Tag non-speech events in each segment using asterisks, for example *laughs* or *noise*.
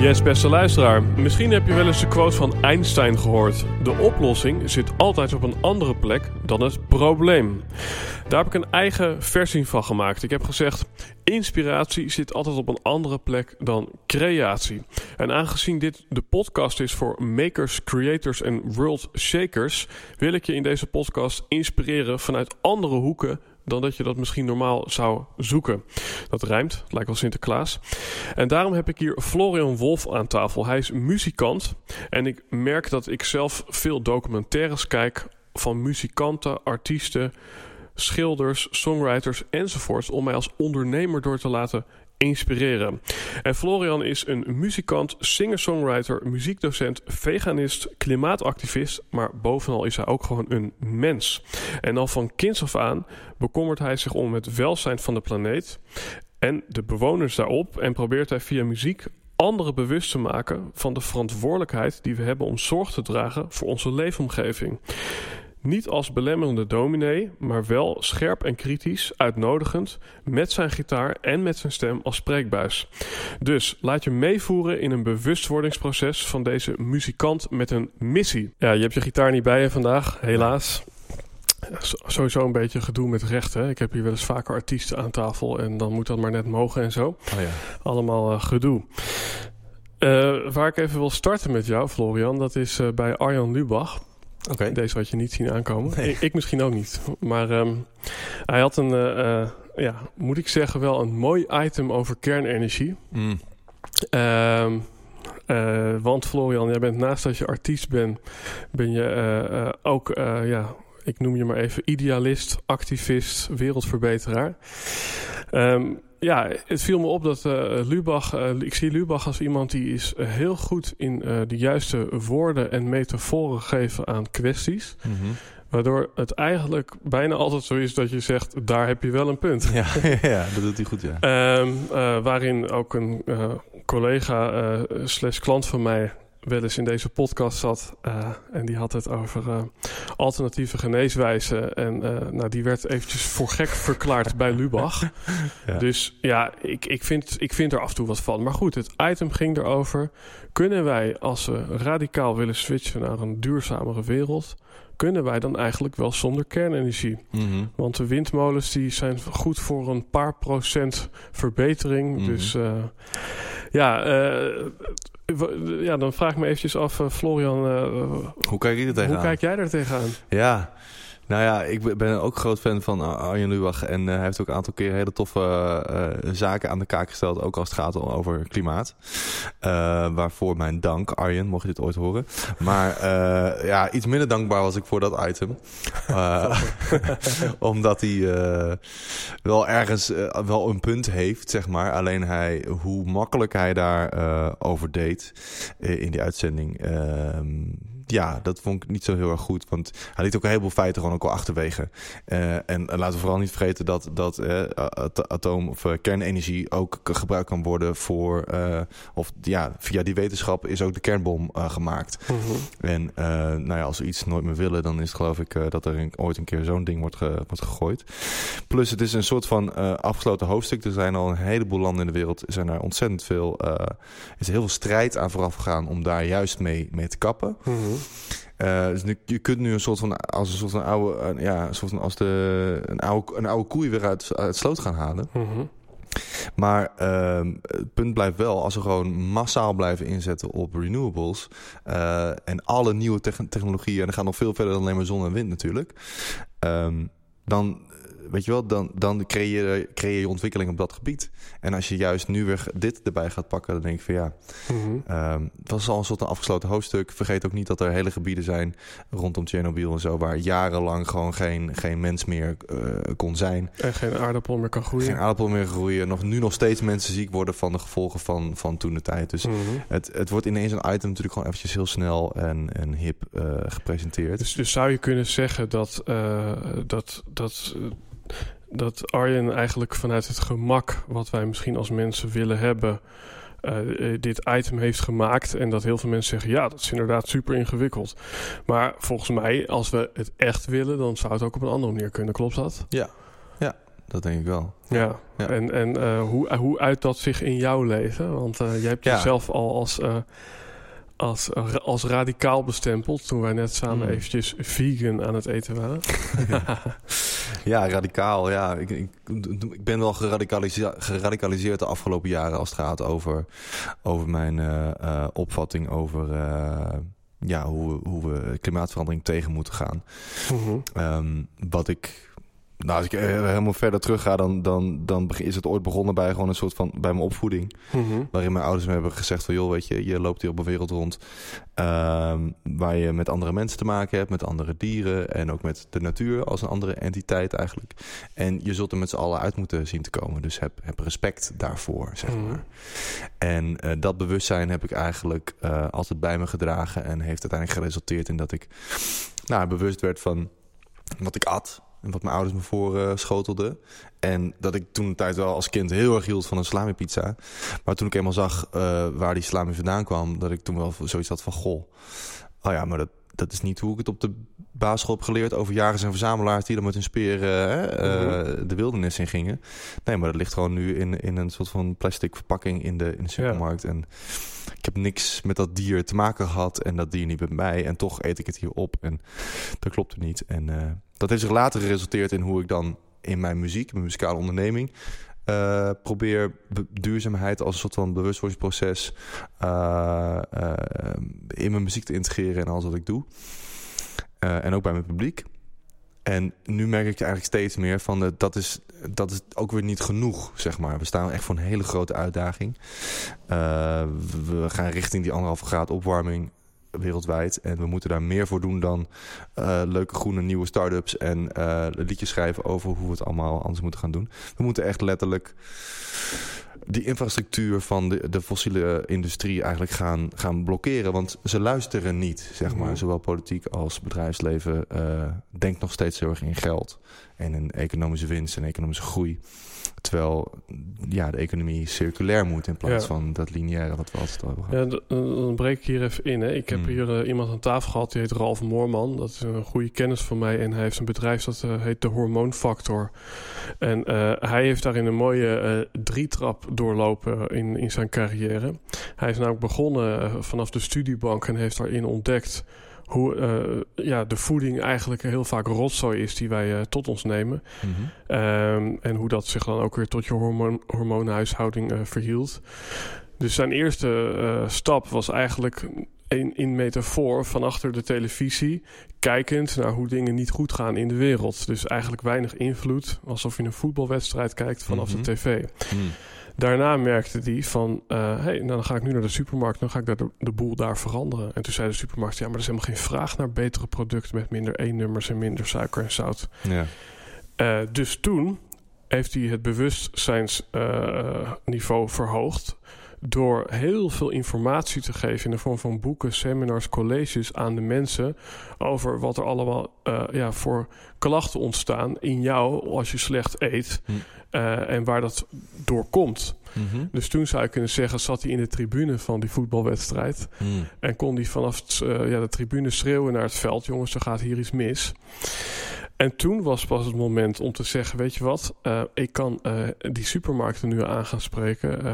Yes, beste luisteraar. Misschien heb je wel eens de quote van Einstein gehoord. De oplossing zit altijd op een andere plek dan het probleem. Daar heb ik een eigen versie van gemaakt. Ik heb gezegd: inspiratie zit altijd op een andere plek dan creatie. En aangezien dit de podcast is voor makers, creators en world shakers, wil ik je in deze podcast inspireren vanuit andere hoeken dan dat je dat misschien normaal zou zoeken. Dat rijmt, lijkt wel Sinterklaas. En daarom heb ik hier Florian Wolf aan tafel. Hij is muzikant en ik merk dat ik zelf veel documentaires kijk van muzikanten, artiesten, schilders, songwriters enzovoorts om mij als ondernemer door te laten inspireren. En Florian is een muzikant, singer-songwriter, muziekdocent, veganist, klimaatactivist, maar bovenal is hij ook gewoon een mens. En al van kinds af aan bekommert hij zich om het welzijn van de planeet en de bewoners daarop en probeert hij via muziek anderen bewust te maken van de verantwoordelijkheid die we hebben om zorg te dragen voor onze leefomgeving. Niet als belemmerende dominee, maar wel scherp en kritisch, uitnodigend, met zijn gitaar en met zijn stem als spreekbuis. Dus laat je meevoeren in een bewustwordingsproces van deze muzikant met een missie. Ja, je hebt je gitaar niet bij je vandaag, helaas. Sowieso een beetje gedoe met rechten. Ik heb hier wel eens vaker artiesten aan tafel en dan moet dat maar net mogen en zo. Oh ja. Allemaal uh, gedoe. Uh, waar ik even wil starten met jou, Florian, dat is uh, bij Arjan Lubach. Oké. Deze had je niet zien aankomen. Nee. Ik, ik, misschien ook niet. Maar um, hij had een, uh, ja, moet ik zeggen, wel een mooi item over kernenergie. Mm. Um, uh, want Florian, jij bent naast dat je artiest bent, ben je uh, ook, ja, ik noem je maar even idealist, activist, wereldverbeteraar. Um, ja, het viel me op dat uh, Lubach, uh, ik zie Lubach als iemand die is uh, heel goed in de juiste woorden en metaforen geven aan kwesties. Mm -hmm. Waardoor het eigenlijk bijna altijd zo is dat je zegt, daar heb je wel een punt. Ja, *laughs* ja dat doet hij goed, ja. Um, waarin ook een collega slash klant van mij wel eens in deze podcast zat. Uh, en die had het over uh, alternatieve geneeswijzen. En uh, nou, die werd eventjes voor gek *laughs* verklaard bij Lubach. Ja. Dus ja, ik, ik, vind, ik vind er af en toe wat van. Maar goed, het item ging erover. Kunnen wij, als we radicaal willen switchen naar een duurzamere wereld... kunnen wij dan eigenlijk wel zonder kernenergie? Mm -hmm. Want de windmolens die zijn goed voor een paar procent verbetering. Mhm. Mm -hmm. Dus uh, ja, uh, ja, dan vraag ik me eventjes af, uh, Florian. uh, hoe kijk je er tegenaan? Hoe kijk jij er tegenaan? Ja, nou ja, ik ben ook groot fan van Arjen Lubach. En uh, hij heeft ook een aantal keer hele toffe uh, zaken aan de kaak gesteld. Ook als het gaat over klimaat. Uh, waarvoor mijn dank, Arjen, mocht je dit ooit horen. Maar ja, iets minder dankbaar was ik voor dat item. *laughs* omdat hij wel ergens wel een punt heeft, zeg maar. Alleen hij, hoe makkelijk hij daar over deed in die uitzending ja, dat vond ik niet zo heel erg goed. Want hij liet ook een heleboel feiten gewoon ook al achterwege. Uh, en, en laten we vooral niet vergeten dat, dat uh, atoom- of uh, kernenergie ook gebruikt kan worden voor... of ja, via die wetenschap is ook de kernbom gemaakt. Mm -hmm. En nou ja, als we iets nooit meer willen, dan is het geloof ik dat er een, ooit een keer zo'n ding wordt, ge, wordt gegooid. Plus het is een soort van afgesloten hoofdstuk. Er zijn al een heleboel landen in de wereld, er zijn er ontzettend veel... er is heel veel strijd aan vooraf gegaan om daar juist mee, mee te kappen. Mm -hmm. Uh, dus nu, je kunt nu een soort van als een soort van oude, uh, ja, een soort van als de een oude, een oude koei weer uit, uit het sloot gaan halen. Mm -hmm. Maar ehm, het punt blijft wel, als we gewoon massaal blijven inzetten op renewables eh, en alle nieuwe technologieën, en dan gaat nog veel verder dan alleen maar zon en wind natuurlijk, um, dan weet je wel, dan, dan creëer, creëer je ontwikkeling op dat gebied. En als je juist nu weer dit erbij gaat pakken, dan denk ik van ja, mm het was al een soort een afgesloten hoofdstuk. Vergeet ook niet dat er hele gebieden zijn rondom Tsjernobyl en zo, waar jarenlang gewoon geen, geen mens meer uh, kon zijn. En geen aardappel meer kan groeien. Geen aardappel meer groeien. Nog, nu nog steeds mensen ziek worden van de gevolgen van, van toen de tijd. Dus mhm. het, het wordt ineens een item natuurlijk gewoon eventjes heel snel en, en hip uh, gepresenteerd. Dus, dus zou je kunnen zeggen dat, uh, dat, dat dat Arjen eigenlijk vanuit het gemak wat wij misschien als mensen willen hebben, uh, dit item heeft gemaakt. En dat heel veel mensen zeggen: ja, dat is inderdaad super ingewikkeld. Maar volgens mij, als we het echt willen, dan zou het ook op een andere manier kunnen. Klopt dat? Ja, ja dat denk ik wel. Ja, en, en uh, hoe, hoe uit dat zich in jouw leven? Want uh, jij hebt jezelf al als als, als radicaal bestempeld toen wij net samen mm. eventjes vegan aan het eten waren. *laughs* ja, radicaal. Ja, ik, ik, ik ben wel geradicaliseerd, geradicaliseerd de afgelopen jaren als het gaat over, over mijn uh, uh, opvatting over uh, ja, hoe, hoe we klimaatverandering tegen moeten gaan. Mm -hmm. um, wat ik nou, als ik helemaal verder terug ga, dan, dan, dan is het ooit begonnen bij gewoon een soort van bij mijn opvoeding. Mhm. Waarin mijn ouders me hebben gezegd van joh, weet je, je loopt hier op een wereld rond. Ehm, waar je met andere mensen te maken hebt, met andere dieren en ook met de natuur als een andere entiteit eigenlijk. En je zult er met z'n allen uit moeten zien te komen. Dus heb, heb respect daarvoor, zeg mhm. maar. En uh, dat bewustzijn heb ik eigenlijk uh, altijd bij me gedragen en heeft uiteindelijk geresulteerd in dat ik nou, bewust werd van wat ik at wat mijn ouders me voor schotelden. En dat ik toen een tijd wel als kind heel erg hield van een salami pizza. Maar toen ik eenmaal zag uh, waar die salami vandaan kwam... dat ik toen wel zoiets had van... goh, oh ja, maar dat, dat is niet hoe ik het op de basisschool heb geleerd... over jagers en verzamelaars die dan met hun speren uh, de wildernis in gingen. Nee, maar dat ligt gewoon nu in, in een soort van plastic verpakking in de, in de supermarkt. En ik heb niks met dat dier te maken gehad en dat dier niet bij mij. En toch eet ik het hier op en dat klopt er niet. En dat heeft zich later geresulteerd in hoe ik dan in mijn muziek, mijn muzikale onderneming, uh, probeer duurzaamheid als een soort van bewustwordingsproces uh, uh, in mijn muziek te integreren en alles wat ik doe. En ook bij mijn publiek. En nu merk ik eigenlijk steeds meer van dat, is, dat is ook weer niet genoeg, zeg maar. We staan echt voor een hele grote uitdaging. we gaan richting die anderhalve graad opwarming wereldwijd. En we moeten daar meer voor doen dan uh, leuke groene nieuwe start-ups en liedjes schrijven over hoe we het allemaal anders moeten gaan doen. We moeten echt letterlijk die infrastructuur van de, de fossiele industrie eigenlijk gaan, gaan blokkeren. Want ze luisteren niet, zeg maar. Mhm. Zowel politiek als bedrijfsleven uh, denkt nog steeds heel erg in geld en in economische winst en economische groei. Terwijl ja, de economie circulair moet in plaats van dat lineaire wat we altijd hebben gehad. Ja, dan breek ik hier even in. Hè. Ik heb hmm. hier uh, iemand aan tafel gehad, die heet Ralf Moorman. Dat is een goede kennis van mij. En hij heeft een bedrijf dat uh, heet de Hormoonfactor. En uh, hij heeft daarin een mooie drietrap doorlopen in, in zijn carrière. Hij is namelijk begonnen vanaf de studiebank en heeft daarin ontdekt hoe uh, ja, de voeding eigenlijk heel vaak rotzooi is die wij uh, tot ons nemen. Mm -hmm. um, en hoe dat zich dan ook weer tot je hormoon, hormoonhuishouding uh, verhield. Dus zijn eerste stap was eigenlijk in, in metafoor van achter de televisie, kijkend naar hoe dingen niet goed gaan in de wereld. Dus eigenlijk weinig invloed, alsof je een voetbalwedstrijd kijkt vanaf mm -hmm. de tv. Mm. Daarna merkte hij van, uh, hey, nou dan ga ik nu naar de supermarkt, dan ga ik de, de, boel daar veranderen. En toen zei de supermarkt, ja, maar er is helemaal geen vraag naar betere producten met minder E-nummers en minder suiker en zout. Ja. Uh, dus toen heeft hij het bewustzijnsniveau verhoogd door heel veel informatie te geven in de vorm van boeken, seminars, colleges aan de mensen over wat er allemaal uh, ja, voor klachten ontstaan in jou als je slecht eet hm. uh, en waar dat door komt. Mm-hmm. Dus toen zou je kunnen zeggen, zat hij in de tribune van die voetbalwedstrijd hm. en kon hij vanaf uh, ja, de tribune schreeuwen naar het veld: jongens, er gaat hier iets mis. En toen was pas het moment om te zeggen: Weet je wat, ik kan die supermarkten nu aan gaan spreken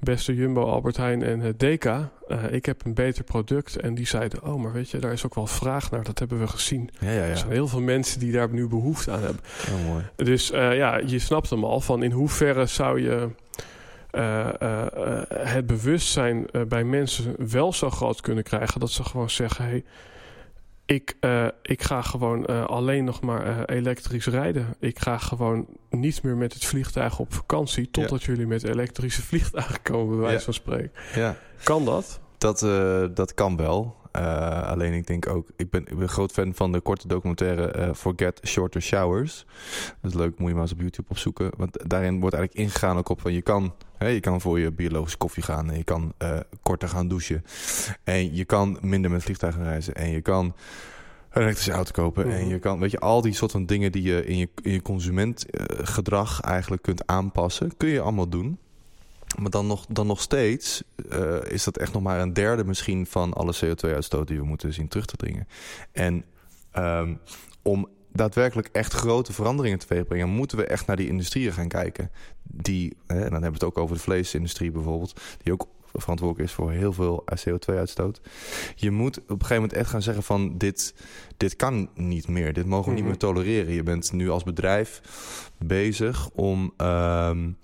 beste Jumbo, Albert Heijn en het DK. Uh, ik heb een beter product. En die zeiden, oh, maar weet je, daar is ook wel vraag naar. Dat hebben we gezien. Ja, ja, ja. Er zijn heel veel mensen die daar nu behoefte aan hebben. Oh, mooi. Dus uh, ja, je snapt hem al van in hoeverre zou je uh, het bewustzijn bij mensen wel zo groot kunnen krijgen dat ze gewoon zeggen: hey, ik, uh, ik ga gewoon uh, alleen nog maar uh, elektrisch rijden. Ik ga gewoon niet meer met het vliegtuig op vakantie... totdat ja. jullie met elektrische vliegtuigen komen, bij wijze ja. van spreken. Ja. Kan dat? Dat, dat kan wel. alleen ik denk ook... Ik ben, ik ben een groot fan van de korte documentaire Forget Shorter Showers. Dat is leuk, moet je maar eens op YouTube opzoeken. Want daarin wordt eigenlijk ingegaan ook op van... je kan je kan voor je biologische koffie gaan. En je kan uh, korter gaan douchen. En je kan minder met vliegtuigen reizen. En je kan een elektrische auto kopen. Mm -hmm. En je kan, weet je, al die soort van dingen die je in je, in je consumentgedrag eigenlijk kunt aanpassen, kun je allemaal doen. Maar dan nog, dan nog steeds uh, is dat echt nog maar een derde misschien van alle CO2-uitstoot die we moeten zien terug te dringen. En um, om daadwerkelijk echt grote veranderingen teweeg brengen, moeten we echt naar die industrieën gaan kijken. Die, en dan hebben we het ook over de vleesindustrie bijvoorbeeld, die ook verantwoordelijk is voor heel veel CO2-uitstoot. Je moet op een gegeven moment echt gaan zeggen van dit, dit kan niet meer. Dit mogen we niet meer tolereren. Je bent nu als bedrijf bezig om... Um,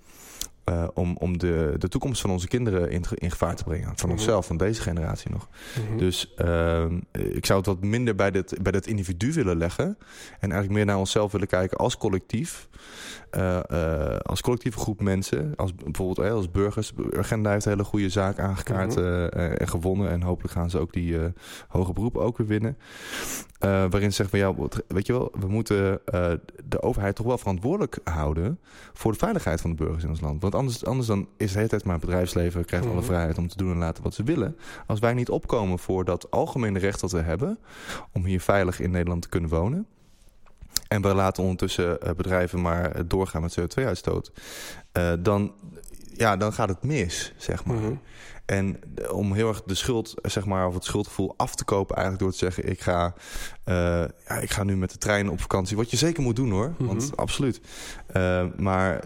uh, om, om de, de toekomst van onze kinderen in, in gevaar te brengen. Van onszelf, van deze generatie nog. Mm -hmm. Dus uh, ik zou het wat minder bij dit, bij dat individu willen leggen. En eigenlijk meer naar onszelf willen kijken als collectief. Uh, als collectieve groep mensen. Als, bijvoorbeeld als burgers. Urgenda heeft een hele goede zaak aangekaart mm -hmm. en gewonnen. En hopelijk gaan ze ook die hoge beroepen ook weer winnen. waarin ze zeggen van ja, weet je wel, we moeten de overheid toch wel verantwoordelijk houden voor de veiligheid van de burgers in ons land. Want anders, anders dan is het de hele tijd maar het bedrijfsleven krijgt mm -hmm. alle vrijheid om te doen en laten wat ze willen. Als wij niet opkomen voor dat algemene recht dat we hebben om hier veilig in Nederland te kunnen wonen. En we laten ondertussen uh, bedrijven maar doorgaan met CO2-uitstoot. Uh, dan, ja, dan gaat het mis, zeg maar. Mm -hmm. En om heel erg de schuld, zeg maar, of het schuldgevoel af te kopen, eigenlijk door te zeggen: ik ga, uh, ja, ik ga nu met de trein op vakantie. Wat je zeker moet doen hoor, want mm -hmm. absoluut. Uh, maar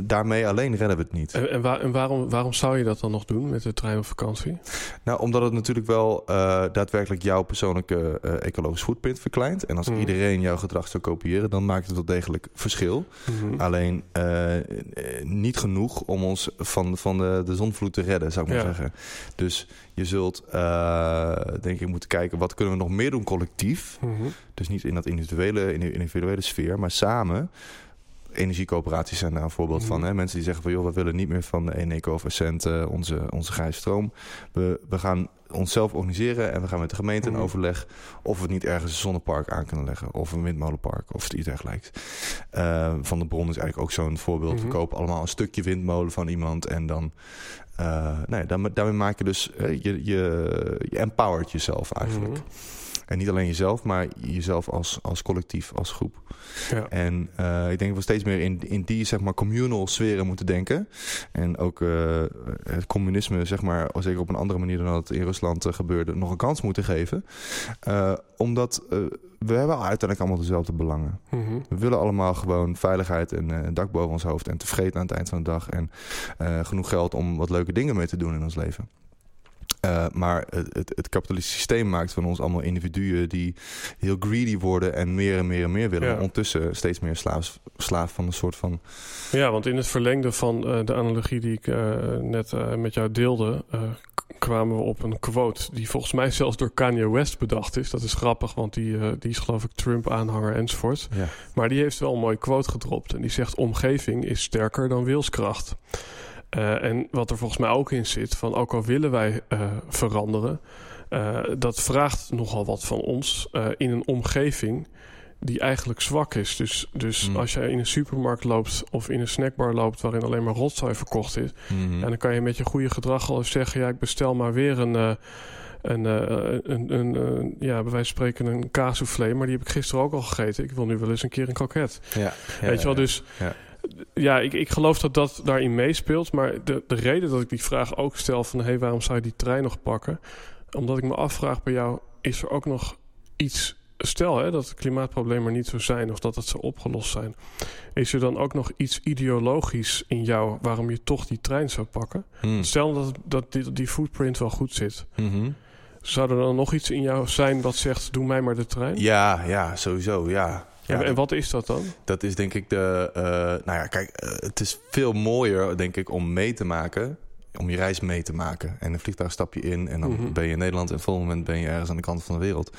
daarmee alleen redden we het niet. En, en, waar, en, waarom, waarom zou je dat dan nog doen met de trein op vakantie? Nou, omdat het natuurlijk wel uh, daadwerkelijk jouw persoonlijke ecologisch footprint verkleint. En als mm -hmm. iedereen jouw gedrag zou kopiëren, dan maakt het wel degelijk verschil. Mm -hmm. Alleen niet genoeg om ons van, van de, de zonvloed te redden, zou ik maar ja. zeggen. Dus je zult uh, denk ik moeten kijken wat kunnen we nog meer doen collectief. Mm -hmm. Dus niet in dat individuele, in de individuele sfeer, maar samen. Energiecoöperaties zijn daar een voorbeeld mm -hmm. van. Hè? Mensen die zeggen van joh, we willen niet meer van Eneco of Essent uh, onze, onze grijze stroom. We, we gaan onszelf organiseren en we gaan met de gemeente in overleg of we het niet ergens een zonnepark aan kunnen leggen of een windmolenpark of iets dergelijks. Uh, van de Bron is eigenlijk ook zo'n voorbeeld. Mm -hmm. We kopen allemaal een stukje windmolen van iemand en dan uh, nee, daarmee, daarmee maak je dus, uh, je, je, empowert jezelf eigenlijk. -hmm. En niet alleen jezelf, maar jezelf als, als collectief, als groep. Ja. En uh, ik denk dat we steeds meer in, in die zeg maar, communal sferen moeten denken. En ook uh, het communisme, zeg maar, zeker op een andere manier dan dat in Rusland uh, gebeurde, nog een kans moeten geven. omdat we hebben uiteindelijk allemaal dezelfde belangen. Mm -hmm. We willen allemaal gewoon veiligheid en een dak boven ons hoofd en tevreden aan het eind van de dag. En genoeg geld om wat leuke dingen mee te doen in ons leven. Uh, maar het, het, het, kapitalistische systeem maakt van ons allemaal individuen die heel greedy worden en meer en meer en meer willen. Ja. Ondertussen steeds meer slaaf, slaaf van een soort van. Ja, want in het verlengde van uh, de analogie die ik uh, net met jou deelde, kwamen we op een quote die volgens mij zelfs door Kanye West bedacht is. Dat is grappig, want die, die is geloof ik Trump-aanhanger enzovoort. Ja. Maar die heeft wel een mooie quote gedropt en die zegt: Omgeving is sterker dan wilskracht. Uh, en wat er volgens mij ook in zit, van ook al willen wij uh, veranderen, uh, dat vraagt nogal wat van ons in een omgeving die eigenlijk zwak is. Dus, dus mm. als jij in een supermarkt loopt of in een snackbar loopt waarin alleen maar rotzooi verkocht is, mm -hmm. en dan kan je met je goede gedrag al eens zeggen: ja, ik bestel maar weer een. Een, een, een, een, ja, bij wijze van spreken een kaassoufflé, maar die heb ik gisteren ook al gegeten. Ik wil nu wel eens een keer een kroket. Ja, ja, Weet je wel, dus ja ja, ik, ik geloof dat dat daarin meespeelt. Maar de, de reden dat ik die vraag ook stel van... hé, hey, waarom zou je die trein nog pakken? Omdat ik me afvraag bij jou... is er ook nog iets stel hè, dat klimaatproblemen er niet zo zijn of dat het zo opgelost zijn, is er dan ook nog iets ideologisch in jou waarom je toch die trein zou pakken? Hmm. Stel dat, dat die, die footprint wel goed zit. Mhm. Zou er dan nog iets in jou zijn wat zegt: doe mij maar de trein? Ja, ja, sowieso, ja. Ja en, en wat is dat dan? Dat is denk ik de. eh, nou ja, kijk, eh, het is veel mooier, denk ik, om mee te maken. Om je reis mee te maken. En een vliegtuig stap je in en dan Mhm. ben je in Nederland. En op moment ben je ergens aan de kant van de wereld.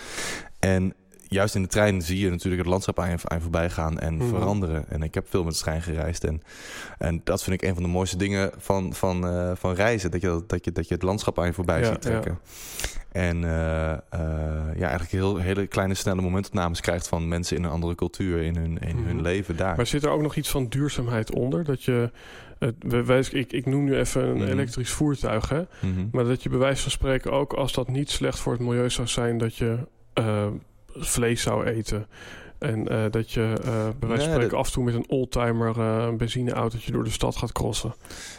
En juist in de trein zie je natuurlijk het landschap aan je, aan je voorbij gaan en Mhm. veranderen. En ik heb veel met de trein gereisd. En, en dat vind ik een van de mooiste dingen van, van, eh, van reizen. Dat je, dat, je, dat je het landschap aan je voorbij Ja, ziet trekken. En eh, eh, ja, eigenlijk heel, hele kleine snelle momentopnames krijgt van mensen in een andere cultuur, in hun, in hun Mhm. leven daar. Maar zit er ook nog iets van duurzaamheid onder? Dat je, we- wij- ik, ik noem nu even een Mhm. elektrisch voertuig, hè? Mhm. maar dat je bij wijze van spreken ook als dat niet slecht voor het milieu zou zijn, dat je eh, vlees zou eten. En eh, dat je eh, bij wijze van spreken dat- af en toe met een oldtimer een benzineautootje door de stad gaat crossen.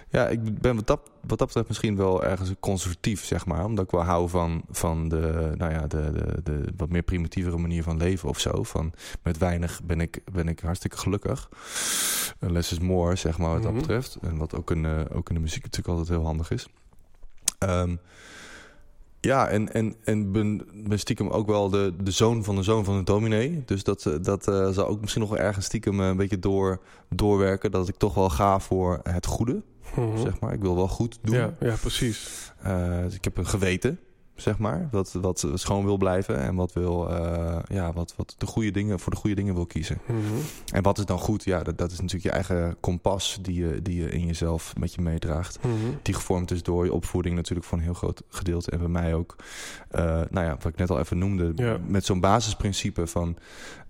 Ja, ik ben wat dat, wat dat betreft misschien wel ergens conservatief, zeg maar. Omdat ik wel hou van, van de, nou ja, de, de, de wat meer primitievere manier van leven of zo. Van met weinig ben ik, ben ik hartstikke gelukkig. Uh, Less is more, zeg maar, wat Mhm. dat betreft. En wat ook in, ook in de muziek natuurlijk altijd heel handig is. Ehm, ja, en, en, en ben, ben stiekem ook wel de, de zoon van de zoon van een dominee. Dus dat, eh, dat eh, zal ook misschien nog wel ergens stiekem eh, een beetje door, doorwerken. Dat ik toch wel ga voor het goede Mhm. zeg maar. Ik wil wel goed doen. ja, ja, precies. Dus ik heb een geweten, zeg maar, wat, wat schoon wil blijven en wat wil, eh, ja, wat, wat de goede dingen voor de goede dingen wil kiezen. Mhm. En wat is dan goed? Ja, dat, dat is natuurlijk je eigen kompas die je, die je in jezelf met je meedraagt. Mhm. Die gevormd is door je opvoeding natuurlijk voor een heel groot gedeelte. En bij mij ook, eh, nou ja, wat ik net al even noemde, Ja. met zo'n basisprincipe van...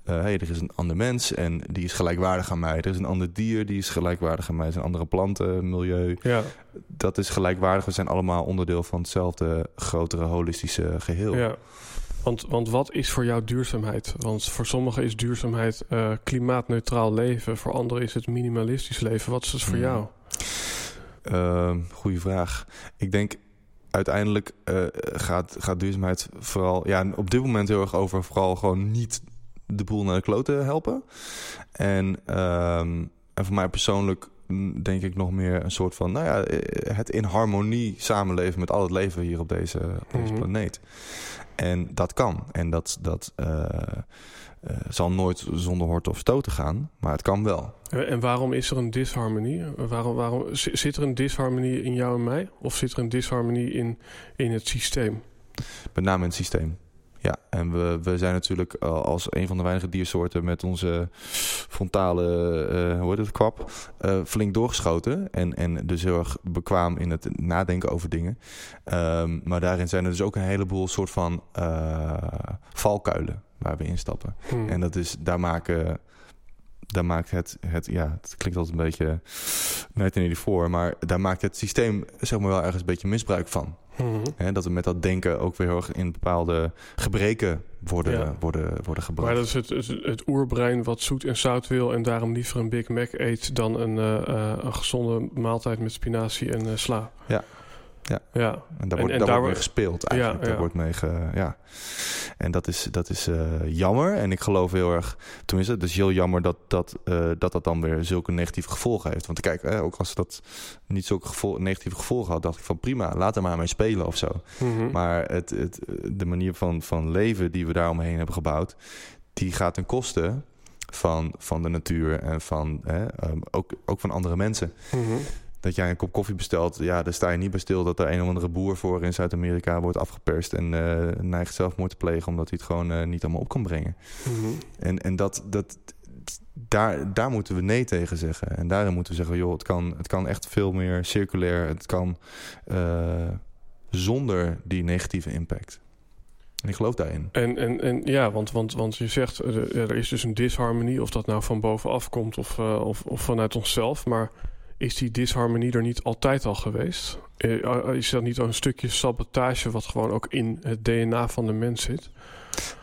eh hey, er is een ander mens en die is gelijkwaardig aan mij. Er is een ander dier, die is gelijkwaardig aan mij. Er zijn andere planten, milieu. Ja, Dat is gelijkwaardig. We zijn allemaal onderdeel van hetzelfde grotere holistische geheel. ja. Want, want wat is voor jou duurzaamheid? Want voor sommigen is duurzaamheid eh, klimaatneutraal leven. Voor anderen is het minimalistisch leven. Wat is het voor Mhm. jou? Ehm, goeie vraag. Ik denk uiteindelijk eh, gaat, gaat duurzaamheid vooral... Ja, op dit moment heel erg over vooral gewoon niet de boel naar de kloten helpen. En, ehm, en voor mij persoonlijk mm, denk ik nog meer een soort van... Nou ja, eh, het in harmonie samenleven met al het leven hier op deze, op deze Mhm. planeet. En dat kan. En dat, dat eh, eh, zal nooit zonder horten of stoten gaan. Maar het kan wel. En waarom is er een disharmonie? Waarom, waarom, zi- zit er een disharmonie in jou en mij? Of zit er een disharmonie in, in het systeem? Met name in het systeem. Ja, en we, we zijn natuurlijk eh, als een van de weinige diersoorten met onze frontale, eh hoe heet het, kwap, eh, flink doorgeschoten. En, en dus heel erg bekwaam in het nadenken over dingen. Ehm, maar daarin zijn er dus ook een heleboel soort van valkuilen waar we instappen. Hmm. En dat is, daar maken... Daar maakt het, het, ja, het klinkt altijd een beetje net in voor, maar daar maakt het systeem zeg maar wel ergens een beetje misbruik van. Mhm. Hè, dat we met dat denken ook weer heel erg in bepaalde gebreken worden, Ja. worden, worden gebracht. Maar dat is het, het, het oerbrein wat zoet en zout wil... en daarom liever een Big Mac eet... dan een, eh, een gezonde maaltijd met spinazie en eh, sla. Ja. Ja. ja. en daar wordt, en daar daar wordt wo- mee gespeeld eigenlijk. Ja, Daar ja. wordt mee ge, ja. En dat is, dat is eh, jammer. En ik geloof heel erg... Tenminste, het is heel jammer dat dat, eh, dat, dat dan weer zulke negatieve gevolgen heeft. Want kijk, eh, ook als dat niet zulke negatieve gevolgen had... dacht ik van prima, laat er maar mee spelen of zo. Mhm. Maar het, het, de manier van, van leven die we daaromheen hebben gebouwd, die gaat ten koste van, van de natuur en van, hè, ehm, ook, ook van andere mensen. Mhm. Dat jij een kop koffie bestelt, ja, daar sta je niet bij stil dat er een of andere boer voor in Zuid-Amerika wordt afgeperst en eh neigt zelfmoord te plegen omdat hij het gewoon eh, niet allemaal op kan brengen. Mhm. En, en dat, dat, daar, daar moeten we nee tegen zeggen. En daarin moeten we zeggen, joh, het kan, het kan echt veel meer circulair. Het kan eh, zonder die negatieve impact. En ik geloof daarin. En, en, en ja, want, want, want je zegt, er is dus een disharmonie... of dat nou van bovenaf komt of, of, of vanuit onszelf... maar is die disharmonie er niet altijd al geweest? Eh, Is dat niet een stukje sabotage... wat gewoon ook in het DNA van de mens zit?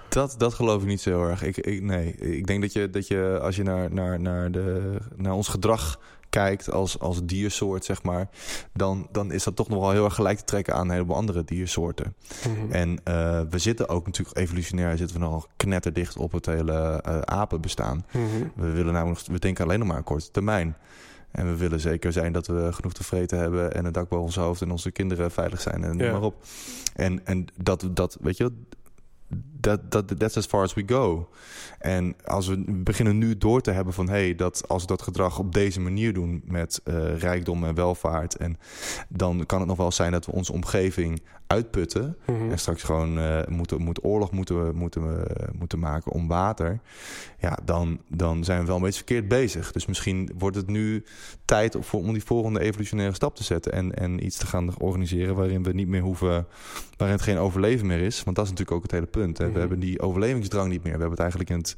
Dat, dat geloof ik niet zo heel erg. Ik, ik, nee, ik denk dat je, dat je als je naar, naar, naar, de, naar ons gedrag kijkt als, als diersoort, zeg maar, dan, dan is dat toch nog wel heel erg gelijk te trekken aan een heleboel andere diersoorten. Mhm. En uh, we zitten ook natuurlijk evolutionair zitten we nog knetterdicht op het hele uh, apenbestaan. Mhm. We willen namelijk, we denken alleen nog maar aan korte termijn. En we willen zeker zijn dat we genoeg te vreten hebben en een dak boven ons hoofd en onze kinderen veilig zijn en Ja. maar op. En, en dat, dat, weet je, dat, dat, that's as far as we go. En als we beginnen nu door te hebben van hé, hey, dat als we dat gedrag op deze manier doen met uh, rijkdom en welvaart, en dan kan het nog wel zijn dat we onze omgeving uitputten Mhm. en straks gewoon uh, moeten, moet oorlog moeten, we, moeten, we, moeten maken om water. Ja, dan, dan zijn we wel een beetje verkeerd bezig. Dus misschien wordt het nu tijd om die volgende evolutionaire stap te zetten en, en iets te gaan organiseren waarin we niet meer hoeven, waarin het geen overleven meer is. Want dat is natuurlijk ook het hele punt. Hè? We hebben die overlevingsdrang niet meer. We hebben het eigenlijk in het,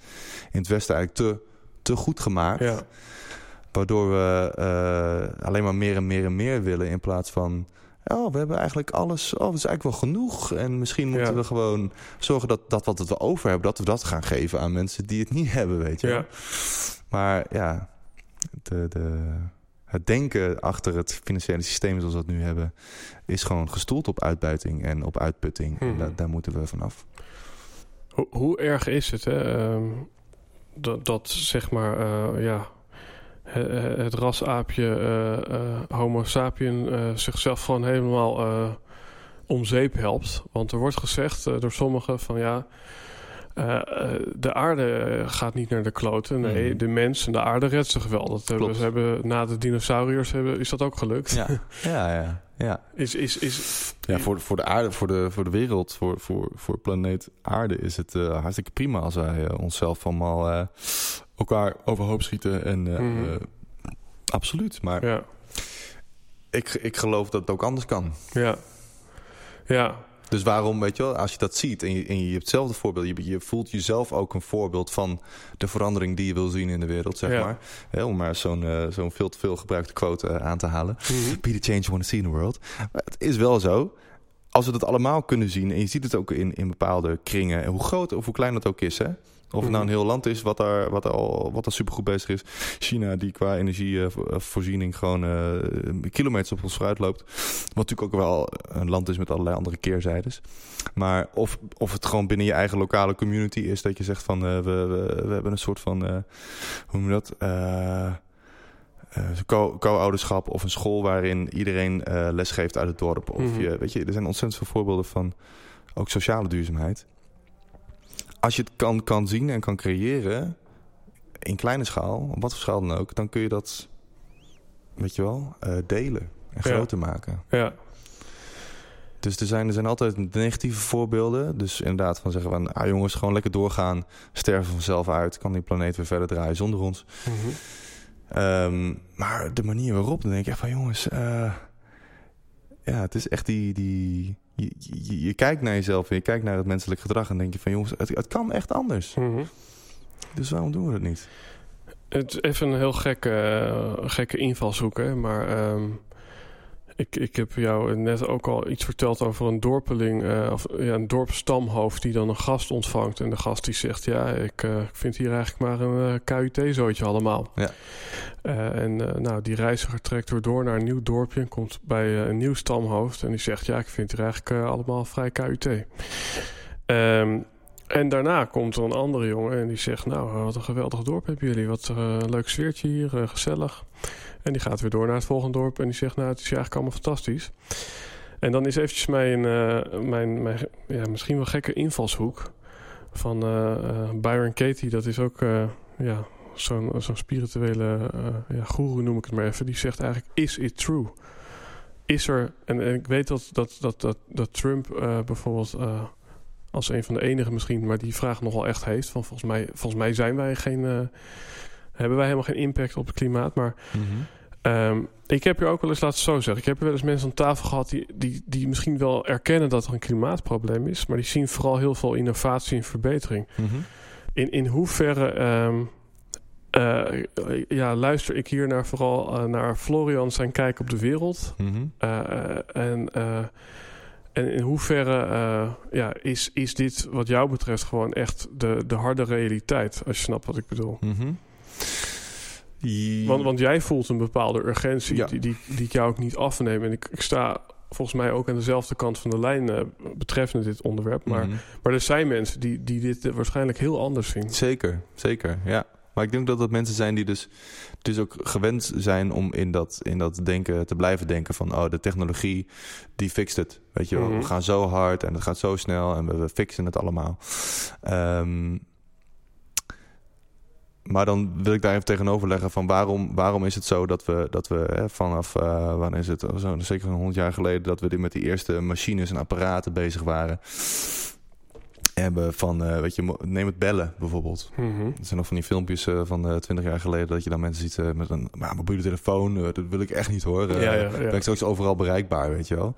in het Westen eigenlijk te, te goed gemaakt. Ja. Waardoor we uh, alleen maar meer en meer en meer willen in plaats van oh, we hebben eigenlijk alles, oh, het is eigenlijk wel genoeg. En misschien moeten Ja. we gewoon zorgen dat, dat wat we over hebben, dat we dat gaan geven aan mensen die het niet *laughs* hebben, weet je. Ja. Maar ja, de, de, het denken achter het financiële systeem zoals we dat nu hebben, is gewoon gestoeld op uitbuiting en op uitputting. En da- daar moeten we vanaf. Hoe, erg is het, hè? ehm, dat, dat zeg maar, eh, ja, he- het rasaapje eh, eh, Homo sapien zichzelf gewoon helemaal om zeep helpt. Want er wordt gezegd door sommigen van ja, eh, eh, de aarde eh, gaat niet naar de kloten. Nee, Mhm. de mens en de aarde redt zich wel. Dat hebben, Klopt. ze hebben, na de dinosauriërs hebben, is dat ook gelukt. Ja, *laughs* ja, ja. ja. Is, is, is, Ja, voor, voor de aarde, voor de, voor de wereld, voor, voor, voor planeet aarde is het eh, hartstikke prima als wij onszelf allemaal eh, elkaar overhoop schieten. En, eh, Mhm. eh, absoluut, maar ja, ik, ik geloof dat het ook anders kan. ja, ja, Dus waarom, weet je wel, als je dat ziet en je, en je hebt hetzelfde voorbeeld, je, je voelt jezelf ook een voorbeeld van de verandering die je wil zien in de wereld, zeg Ja. maar. Om maar zo'n eh, zo'n veel te veel gebruikte quote eh, aan te halen. Mhm. Be the change you want to see in the world. Maar het is wel zo. Als we dat allemaal kunnen zien, en je ziet het ook in, in bepaalde kringen, en hoe groot of hoe klein dat ook is, hè? Of het nou een heel land is wat daar, wat daar al wat daar supergoed bezig is. China, die qua energievoorziening gewoon eh, kilometers op ons vooruit loopt. Wat natuurlijk ook wel een land is met allerlei andere keerzijdes. Maar of, of het gewoon binnen je eigen lokale community is dat je zegt van eh, we, we, we hebben een soort van, eh, hoe noem je dat? Co- co-ouderschap of een school waarin iedereen les geeft uit het dorp. Of Mhm. je, weet je, er zijn ontzettend veel voorbeelden van ook sociale duurzaamheid. Als je het kan, kan zien en kan creëren in kleine schaal, op wat voor schaal dan ook, dan kun je dat, weet je wel, eh, delen en Ja. groter maken. ja, Dus er zijn, er zijn altijd negatieve voorbeelden. Dus inderdaad van zeggen van, ah jongens, gewoon lekker doorgaan, sterven vanzelf uit, kan die planeet weer verder draaien zonder ons. Mhm. Ehm, maar de manier waarop, dan denk ik echt van jongens, eh, ja, het is echt die, die je, je, je kijkt naar jezelf en je kijkt naar het menselijk gedrag en denk je van jongens, het, het kan echt anders. Mhm. Dus waarom doen we dat niet? Het is even een heel gekke, eh, gekke invalshoek, hè? maar ehm, ik, ik heb jou net ook al iets verteld over een dorpeling, eh, of ja, een dorpsstamhoofd die dan een gast ontvangt. En de gast die zegt, ja, ik, eh, vind hier eigenlijk maar een eh, KUT-zootje allemaal. Ja. En nou, die reiziger trekt weer door naar een nieuw dorpje en komt bij een nieuw stamhoofd. En die zegt, ja, ik vind hier eigenlijk allemaal vrij KUT. Ehm, en daarna komt er een andere jongen en die zegt... nou, wat een geweldig dorp hebben jullie. Wat een leuk sfeertje hier, gezellig. En die gaat weer door naar het volgende dorp en die zegt... nou, het is eigenlijk allemaal fantastisch. En dan is eventjes mijn, eh, mijn, mijn ja, misschien wel gekke invalshoek... van eh, eh, Byron Katie. Dat is ook ja, zo'n zo'n spirituele ja, guru, noem ik het maar even. Die zegt eigenlijk, is it true? Is er... En, ik weet dat, dat, dat, dat, dat Trump bijvoorbeeld... als een van de enigen misschien, maar die vraag nogal echt heeft. Van volgens mij, volgens mij zijn wij geen, hebben wij helemaal geen impact op het klimaat. Maar ehm, ik heb je ook wel eens, laten zo zeggen, ik heb er wel eens mensen aan tafel gehad die, die, die misschien wel erkennen dat er een klimaatprobleem is, maar die zien vooral heel veel innovatie en verbetering. Mhm. In, in hoeverre ehm, eh, ja, luister ik hier naar vooral eh, naar Florian zijn kijk op de wereld. Mhm. Eh, en, en in hoeverre ja, is, is dit wat jou betreft gewoon echt de, de harde realiteit, als je snapt wat ik bedoel? Want, want jij voelt een bepaalde urgentie Ja. die, die, die ik jou ook niet afneem. En ik, ik sta volgens mij ook aan dezelfde kant van de lijn eh, betreffende dit onderwerp. Maar, Mhm. maar er zijn mensen die, die dit eh, waarschijnlijk heel anders zien. Zeker, zeker, ja. Maar ik denk dat dat mensen zijn die dus, dus ook gewend zijn om in dat, in dat denken te blijven denken van... oh, de technologie, die fixt het. Weet je wel, Mhm. we gaan zo hard en het gaat zo snel en we, we fixen het allemaal. Ehm, maar dan wil ik daar even tegenover leggen van waarom, waarom is het zo dat we, dat we hè, vanaf, eh wanneer is het, zo, zeker van 100 jaar geleden, dat we dit met die eerste machines en apparaten bezig waren. Hebben van, eh, weet je, neem het bellen bijvoorbeeld. Mhm. Er zijn nog van die filmpjes eh, van eh 20 jaar geleden dat je dan mensen ziet met een maar, mobiele telefoon. dat wil ik echt niet horen. Ja, ja, ja. Ben ik straks overal bereikbaar, weet je wel.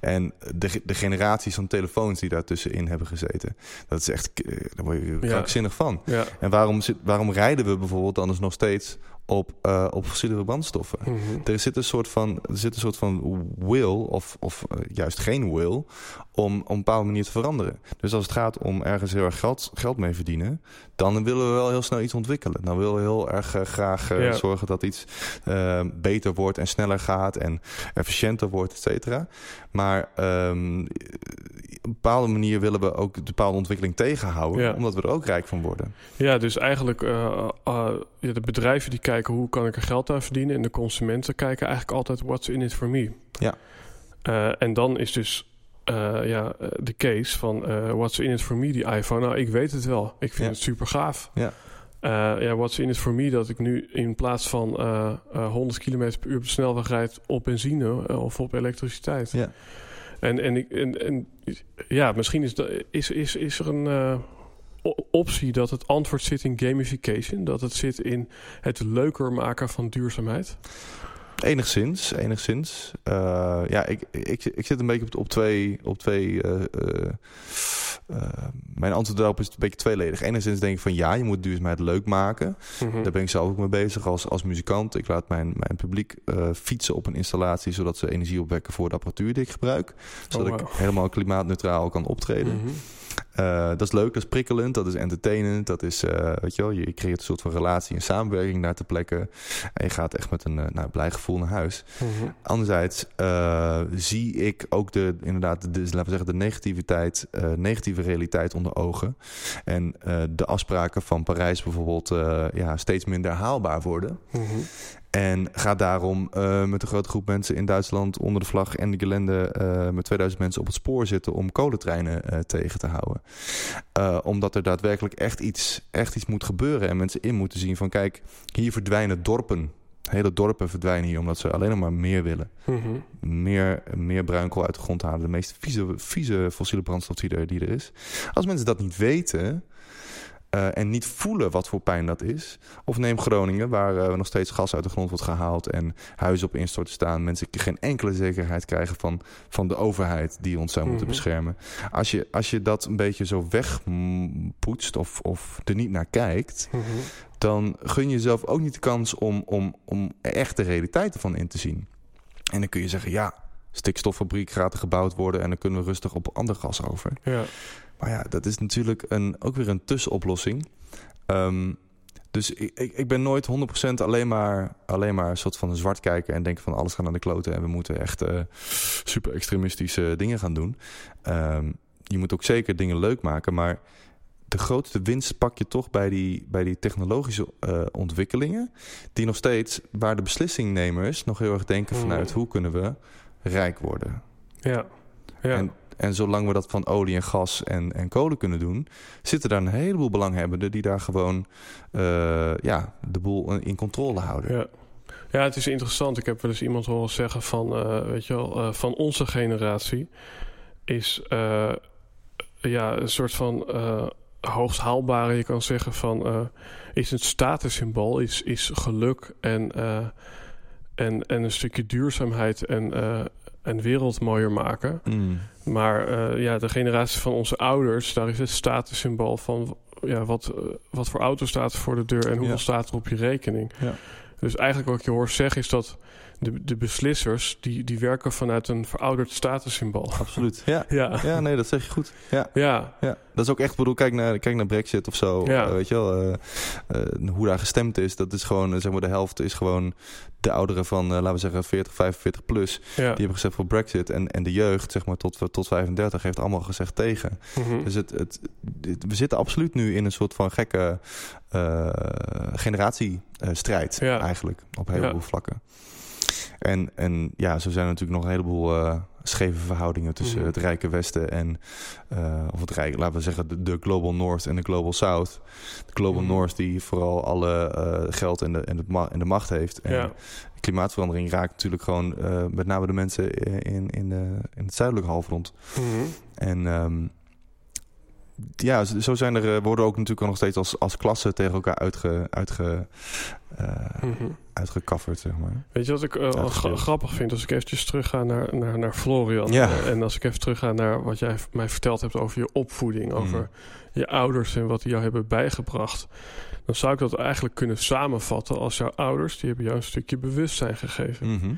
En de, de generaties van telefoons die daartussenin hebben gezeten, dat is echt, daar word je krankzinnig van. En waarom, zit, waarom rijden we bijvoorbeeld dan dus nog steeds op, eh, op fossiele brandstoffen? Mhm. Er zit een soort van, er zit een soort van will, of, of eh, juist geen will, om op een bepaalde manier te veranderen. Dus als het gaat om ergens heel erg geld, geld mee verdienen, dan willen we wel heel snel iets ontwikkelen. Dan willen we heel erg eh, graag Ja. zorgen dat iets beter wordt en sneller gaat en efficiënter wordt, et cetera. Maar ehm, op een bepaalde manier willen we ook de bepaalde ontwikkeling tegenhouden, Ja. omdat we er ook rijk van worden. Ja, dus eigenlijk uh, uh, ja, de bedrijven die kijken hoe kan ik er geld aan verdienen. En de consumenten kijken eigenlijk altijd what's in it for me. Ja. Uh, en dan is dus ja, de case van what's in it for me, die iPhone. Nou, ik weet het wel. Ik vind Ja. het super gaaf. Ja. Uh, ja, what's in it for me dat ik nu in plaats van uh, uh, 100 km per uur op de snelweg rijd op benzine of op elektriciteit. Ja. En, en, en, ja, misschien is, is, is, is er een uh, optie dat het antwoord zit in gamification. Dat het zit in het leuker maken van duurzaamheid. Enigszins, enigszins. Uh, ja, ik, ik, ik zit een beetje op, op twee. Op twee uh, uh, mijn antwoord daarop is een beetje tweeledig. Enigszins denk ik van ja, je moet duurzaamheid leuk maken. Mhm. Daar ben ik zelf ook mee bezig als, als muzikant. Ik laat mijn, mijn publiek fietsen op een installatie zodat ze energie opwekken voor de apparatuur die ik gebruik. Zodat Oh, wow. ik helemaal klimaatneutraal kan optreden. Mhm. Uh, dat is leuk, dat is prikkelend, dat is entertainend. Dat is, uh, weet je wel, je creëert een soort van relatie en samenwerking daar te plekken. En je gaat echt met een uh, nou, blij gevoel naar huis. Mhm. Anderzijds zie ik ook de, inderdaad, de, laten we zeggen, de negativiteit, negatieve realiteit onder ogen. En de afspraken van Parijs bijvoorbeeld ja, steeds minder haalbaar worden. Mhm. En ga daarom uh, met een grote groep mensen in Duitsland onder de vlag en de gelende uh, met 2000 mensen op het spoor zitten om kolentreinen uh, tegen te houden. Omdat er daadwerkelijk echt iets, echt iets moet gebeuren en mensen in moeten zien van kijk, hier verdwijnen dorpen. Hele dorpen verdwijnen hier omdat ze alleen nog maar meer willen. Mhm. Meer, meer bruinkool uit de grond halen. De meest vieze, vieze fossiele brandstof die er, die er is. Als mensen dat niet weten, uh, en niet voelen wat voor pijn dat is. Of neem Groningen, waar uh, nog steeds gas uit de grond wordt gehaald en huizen op instorten staan. Mensen geen enkele zekerheid krijgen van, van de overheid die ons zou moeten Mhm. beschermen. Als je, als je dat een beetje zo wegpoetst of, of er niet naar kijkt, Mhm. dan gun je jezelf ook niet de kans om, om, om echt de realiteit ervan in te zien. En dan kun je zeggen, ja, stikstoffabriek gaat er gebouwd worden en dan kunnen we rustig op ander gas over. Ja. Maar ja, dat is natuurlijk een, ook weer een tussenoplossing. Um, dus ik, ik, ik, ben nooit 100% alleen maar, alleen maar een soort van zwart kijken en denken van alles gaat naar de kloten en we moeten echt uh, super extremistische dingen gaan doen. Um, je moet ook zeker dingen leuk maken, maar de grootste winst pak je toch bij die, bij die technologische uh, ontwikkelingen, die nog steeds, waar de beslissingnemers nog heel erg denken vanuit hoe kunnen we rijk worden. Ja. ja. En, en zolang we dat van olie en gas en, en kolen kunnen doen, zitten daar een heleboel belanghebbenden die daar gewoon uh, ja, de boel in controle houden. Ja. ja, het is interessant. Ik heb wel eens iemand horen zeggen van, uh, weet je wel, uh, van onze generatie is ja, een soort van hoogst haalbare, je kan zeggen van, is een statussymbool, is, is geluk en, en, en een stukje duurzaamheid en en wereld mooier maken. Mm. Maar uh, ja, de generatie van onze ouders, daar is het statussymbool van ja, wat, uh, wat voor auto staat er voor de deur en hoeveel Ja. staat er op je rekening. Ja. Dus eigenlijk wat ik je hoor zeggen is dat de, de beslissers die, die werken vanuit een verouderd statussymbool. Absoluut. Ja. *laughs* Ja. ja, nee, dat zeg je goed. Ja. Ja. Ja. dat is ook echt, bedoel, kijk naar, kijk naar Brexit of zo. Ja. Eh, weet je wel, eh, eh, hoe daar gestemd is. Dat is gewoon, zeg maar, de helft is gewoon de ouderen van, eh, laten we zeggen, 40, 45 plus. Ja. Die hebben gezegd voor Brexit. En, en de jeugd, zeg maar, tot, tot 35 heeft allemaal gezegd tegen. Mhm. Dus het, het, we zitten absoluut nu in een soort van gekke eh generatiestrijd Ja. eigenlijk. Op heleboel Ja. vlakken. En, en ja, zo zijn er natuurlijk nog een heleboel eh, scheve verhoudingen tussen Mhm. het rijke Westen en, eh, of het rijke, laten we zeggen, de, de Global North en de Global South. De Global Mhm. North die vooral alle eh, geld en de, en, de ma- en de macht heeft. En Ja. klimaatverandering raakt natuurlijk gewoon met name de mensen in, in, de, in het zuidelijke halfrond. Mhm. En ehm, ja, zo zijn er, worden ook natuurlijk al nog steeds als, als klassen tegen elkaar uitge, uitge, Mhm. Uitgekafferd, zeg maar. Weet je wat ik eh, grappig vind? Als ik eventjes terugga naar, naar, naar Florian. Ja. en als ik even terugga naar wat jij mij verteld hebt over je opvoeding. Mhm. Over je ouders en wat die jou hebben bijgebracht. Dan zou ik dat eigenlijk kunnen samenvatten als jouw ouders... die hebben jou een stukje bewustzijn gegeven. Mhm.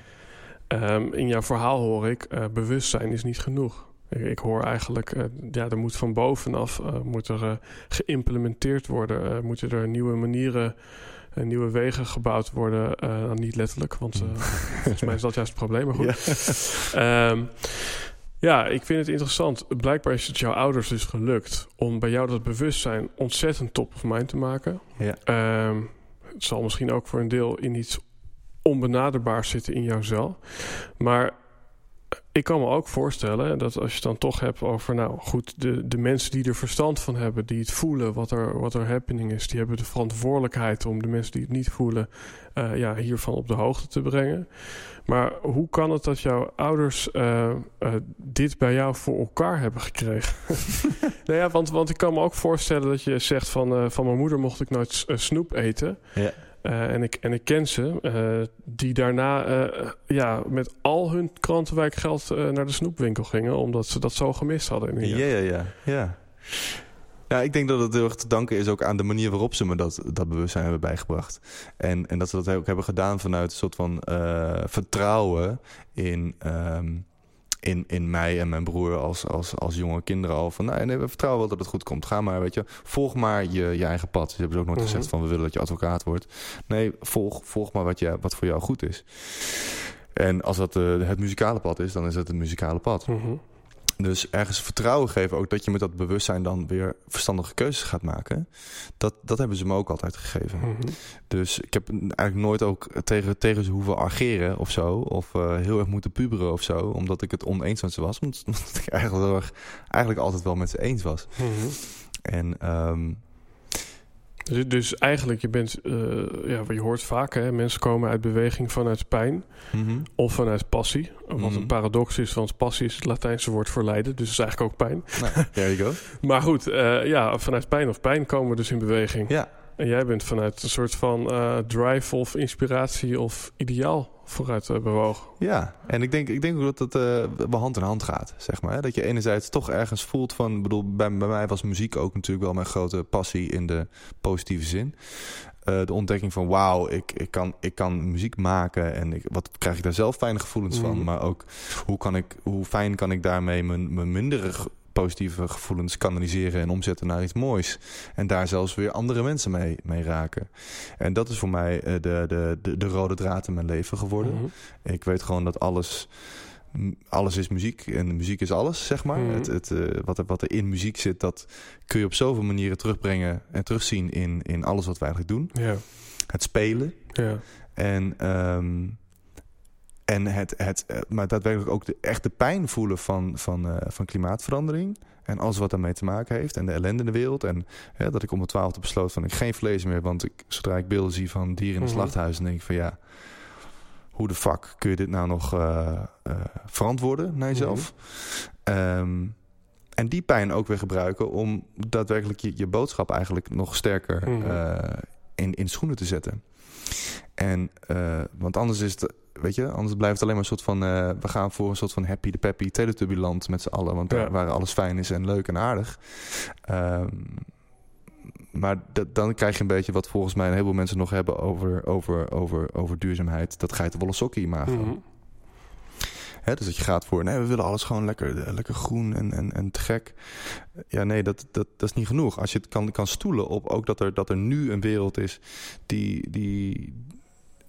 Ehm, in jouw verhaal hoor ik, eh, bewustzijn is niet genoeg. Ik, ik hoor eigenlijk, eh, ja, er moet van bovenaf moet er, geïmplementeerd worden. moeten er nieuwe manieren, eh, nieuwe wegen gebouwd worden. Eh, nou, niet letterlijk, want eh, *laughs* volgens mij is dat juist het probleem. Maar goed. Ja. *laughs* Ehm, ja, ik vind het interessant. Blijkbaar is het jouw ouders dus gelukt om bij jou dat bewustzijn ontzettend top of mind te maken. Ja. Ehm, het zal misschien ook voor een deel in iets onbenaderbaars zitten in jouzelf. Maar ik kan me ook voorstellen dat als je het dan toch hebt over, nou goed, de, de mensen die er verstand van hebben, die het voelen wat er, wat er happening is, die hebben de verantwoordelijkheid om de mensen die het niet voelen, eh, ja, hiervan op de hoogte te brengen. Maar hoe kan het dat jouw ouders eh, eh, dit bij jou voor elkaar hebben gekregen? *laughs* nou ja, want, want ik kan me ook voorstellen dat je zegt van, van mijn moeder mocht ik nooit snoep eten. Ja. Eh, en, ik, en ik ken ze, eh, die daarna eh, ja, met al hun krantenwijkgeld naar de snoepwinkel gingen, omdat ze dat zo gemist hadden. In Ja, ja, ja, ja. Ja, ik denk dat het heel erg te danken is ook aan de manier waarop ze me dat, dat bewustzijn hebben bijgebracht. En, en dat ze dat ook hebben gedaan vanuit een soort van vertrouwen in, ehm, in, in mij en mijn broer als, als, als jonge kinderen al. Van nee, nee, we vertrouwen wel dat het goed komt. Ga maar, weet je, volg maar je, je eigen pad. Ze hebben ze ook nooit Mhm. gezegd van we willen dat je advocaat wordt. Nee, volg, volg maar wat, je, wat voor jou goed is. En als dat eh, het muzikale pad is, dan is het het muzikale pad. Mhm. Dus ergens vertrouwen geven, ook dat je met dat bewustzijn dan weer verstandige keuzes gaat maken. Dat, dat hebben ze me ook altijd gegeven. Mhm. Dus ik heb eigenlijk nooit ook tegen, tegen ze hoeven argeren of zo. Of eh, heel erg moeten puberen of zo. Omdat ik het oneens met ze was. Omdat, *laughs* omdat ik eigenlijk, heel erg, eigenlijk altijd wel met ze eens was. Mhm. En ehm, Dus, dus eigenlijk, je bent, eh, ja, je hoort vaak, hè, mensen komen uit beweging vanuit pijn mhm. of vanuit passie. Wat Mhm. een paradox is, want passie is het Latijnse woord voor lijden, dus het is eigenlijk ook pijn. nou, there you go. *laughs* Maar goed, eh, ja, vanuit pijn of pijn komen we dus in beweging. Ja, En jij bent vanuit een soort van eh, drive of inspiratie of ideaal vooruit eh, bewogen. Ja, en ik denk, ik denk ook dat het eh, wel hand in hand gaat, zeg maar. Hè? Dat je enerzijds toch ergens voelt van... Ik bedoel, bij, bij mij was muziek ook natuurlijk wel mijn grote passie in de positieve zin. Eh, de ontdekking van wauw, ik, ik, kan, ik kan muziek maken en ik, wat krijg ik daar zelf fijne gevoelens van. Mhm. Maar ook hoe, kan ik, hoe fijn kan ik daarmee mijn, mijn mindere positieve gevoelens kanaliseren en omzetten naar iets moois. En daar zelfs weer andere mensen mee, mee raken. En dat is voor mij eh, de, de, de, de rode draad in mijn leven geworden. Mhm. Ik weet gewoon dat alles, alles is muziek en muziek is alles, zeg maar. Mhm. Het, het, eh, wat, er, wat er in muziek zit, dat kun je op zoveel manieren terugbrengen en terugzien in, in alles wat wij eigenlijk doen. Ja, Het spelen ja. en, ehm, en het, het, eh, maar daadwerkelijk ook de echte pijn voelen van, van, eh, van klimaatverandering. En alles wat daarmee te maken heeft. En de ellende in de wereld. En dat ik om mijn twaalfde besloot van ik geen vlees meer. Want ik, zodra ik beelden zie van dieren in het Mhm. slachthuis. Dan denk ik van ja, hoe de fuck kun je dit nou nog eh, verantwoorden naar jezelf? Ehm, en die pijn ook weer gebruiken om daadwerkelijk je, je boodschap eigenlijk nog sterker Mhm. in, in schoenen te zetten. En, want anders is het, weet je, anders blijft het alleen maar een soort van, eh, we gaan voor een soort van happy de peppy Teletubbyland met z'n allen. Want Ja. daar waar alles fijn is en leuk en aardig. Ehm, maar dat, dan krijg je een beetje wat volgens mij een heleboel mensen nog hebben over, over, over, over duurzaamheid. Dat geitenwolle sokkie imago. Mhm. Hè, dus dat je gaat voor, nee, we willen alles gewoon lekker, lekker groen en, en, en te gek. Ja, nee, dat, dat, dat is niet genoeg. Als je het kan, kan stoelen op ook dat er, dat er nu een wereld is die, die,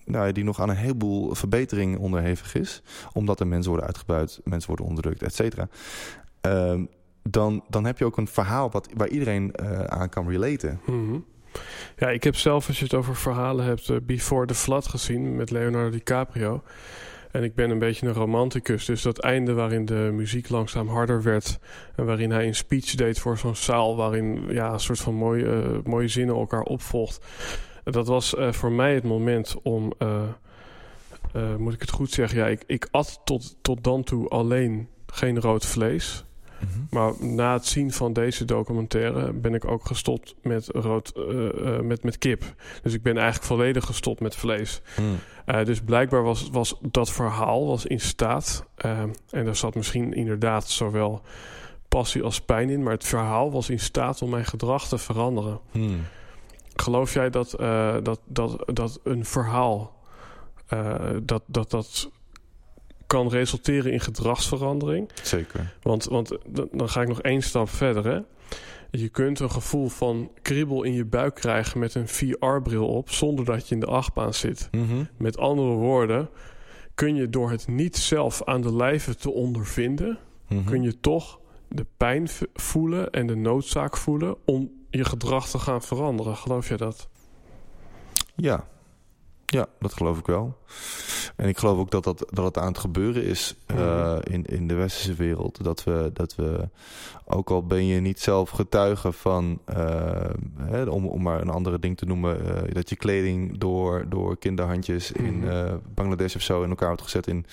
nou, die nog aan een heleboel verbetering onderhevig is. Omdat er mensen worden uitgebuit, mensen worden onderdrukt, et cetera. Ehm, dan, dan heb je ook een verhaal wat, waar iedereen uh, aan kan relaten. Mhm. Ja, ik heb zelf, als je het over verhalen hebt, uh, Before the Flood gezien met Leonardo DiCaprio. En ik ben een beetje een romanticus. Dus dat einde waarin de muziek langzaam harder werd. En waarin hij een speech deed voor zo'n zaal. Waarin ja, een soort van mooie, uh, mooie zinnen elkaar opvolgt. Dat was uh, voor mij het moment om. Uh, moet ik het goed zeggen? Ja, ik, ik at tot, tot dan toe alleen geen rood vlees. Mm -hmm. Maar na het zien van deze documentaire ben ik ook gestopt met, rood, met, met kip. Dus ik ben eigenlijk volledig gestopt met vlees. Mm. Uh, dus blijkbaar was, was dat verhaal was in staat. en er zat misschien inderdaad zowel passie als pijn in. Maar het verhaal was in staat om mijn gedrag te veranderen. Mm. Geloof jij dat, dat, dat, dat een verhaal... dat, dat, dat kan resulteren in gedragsverandering. Zeker. Want, want dan ga ik nog één stap verder. Hè? Je kunt een gevoel van kriebel in je buik krijgen met een VR-bril op, zonder dat je in de achtbaan zit. Mm -hmm. Met andere woorden, kun je door het niet zelf aan de lijve te ondervinden, mm -hmm. kun je toch de pijn voelen en de noodzaak voelen om je gedrag te gaan veranderen. Geloof je dat? Ja, ja, dat geloof ik wel. En ik geloof ook dat, dat, dat het aan het gebeuren is uh, in, in de westerse wereld. Dat we, dat we, ook al ben je niet zelf getuige van, uh, hè, om, om maar een andere ding te noemen, uh, dat je kleding door, door kinderhandjes mm in Bangladesh of zo in elkaar wordt gezet in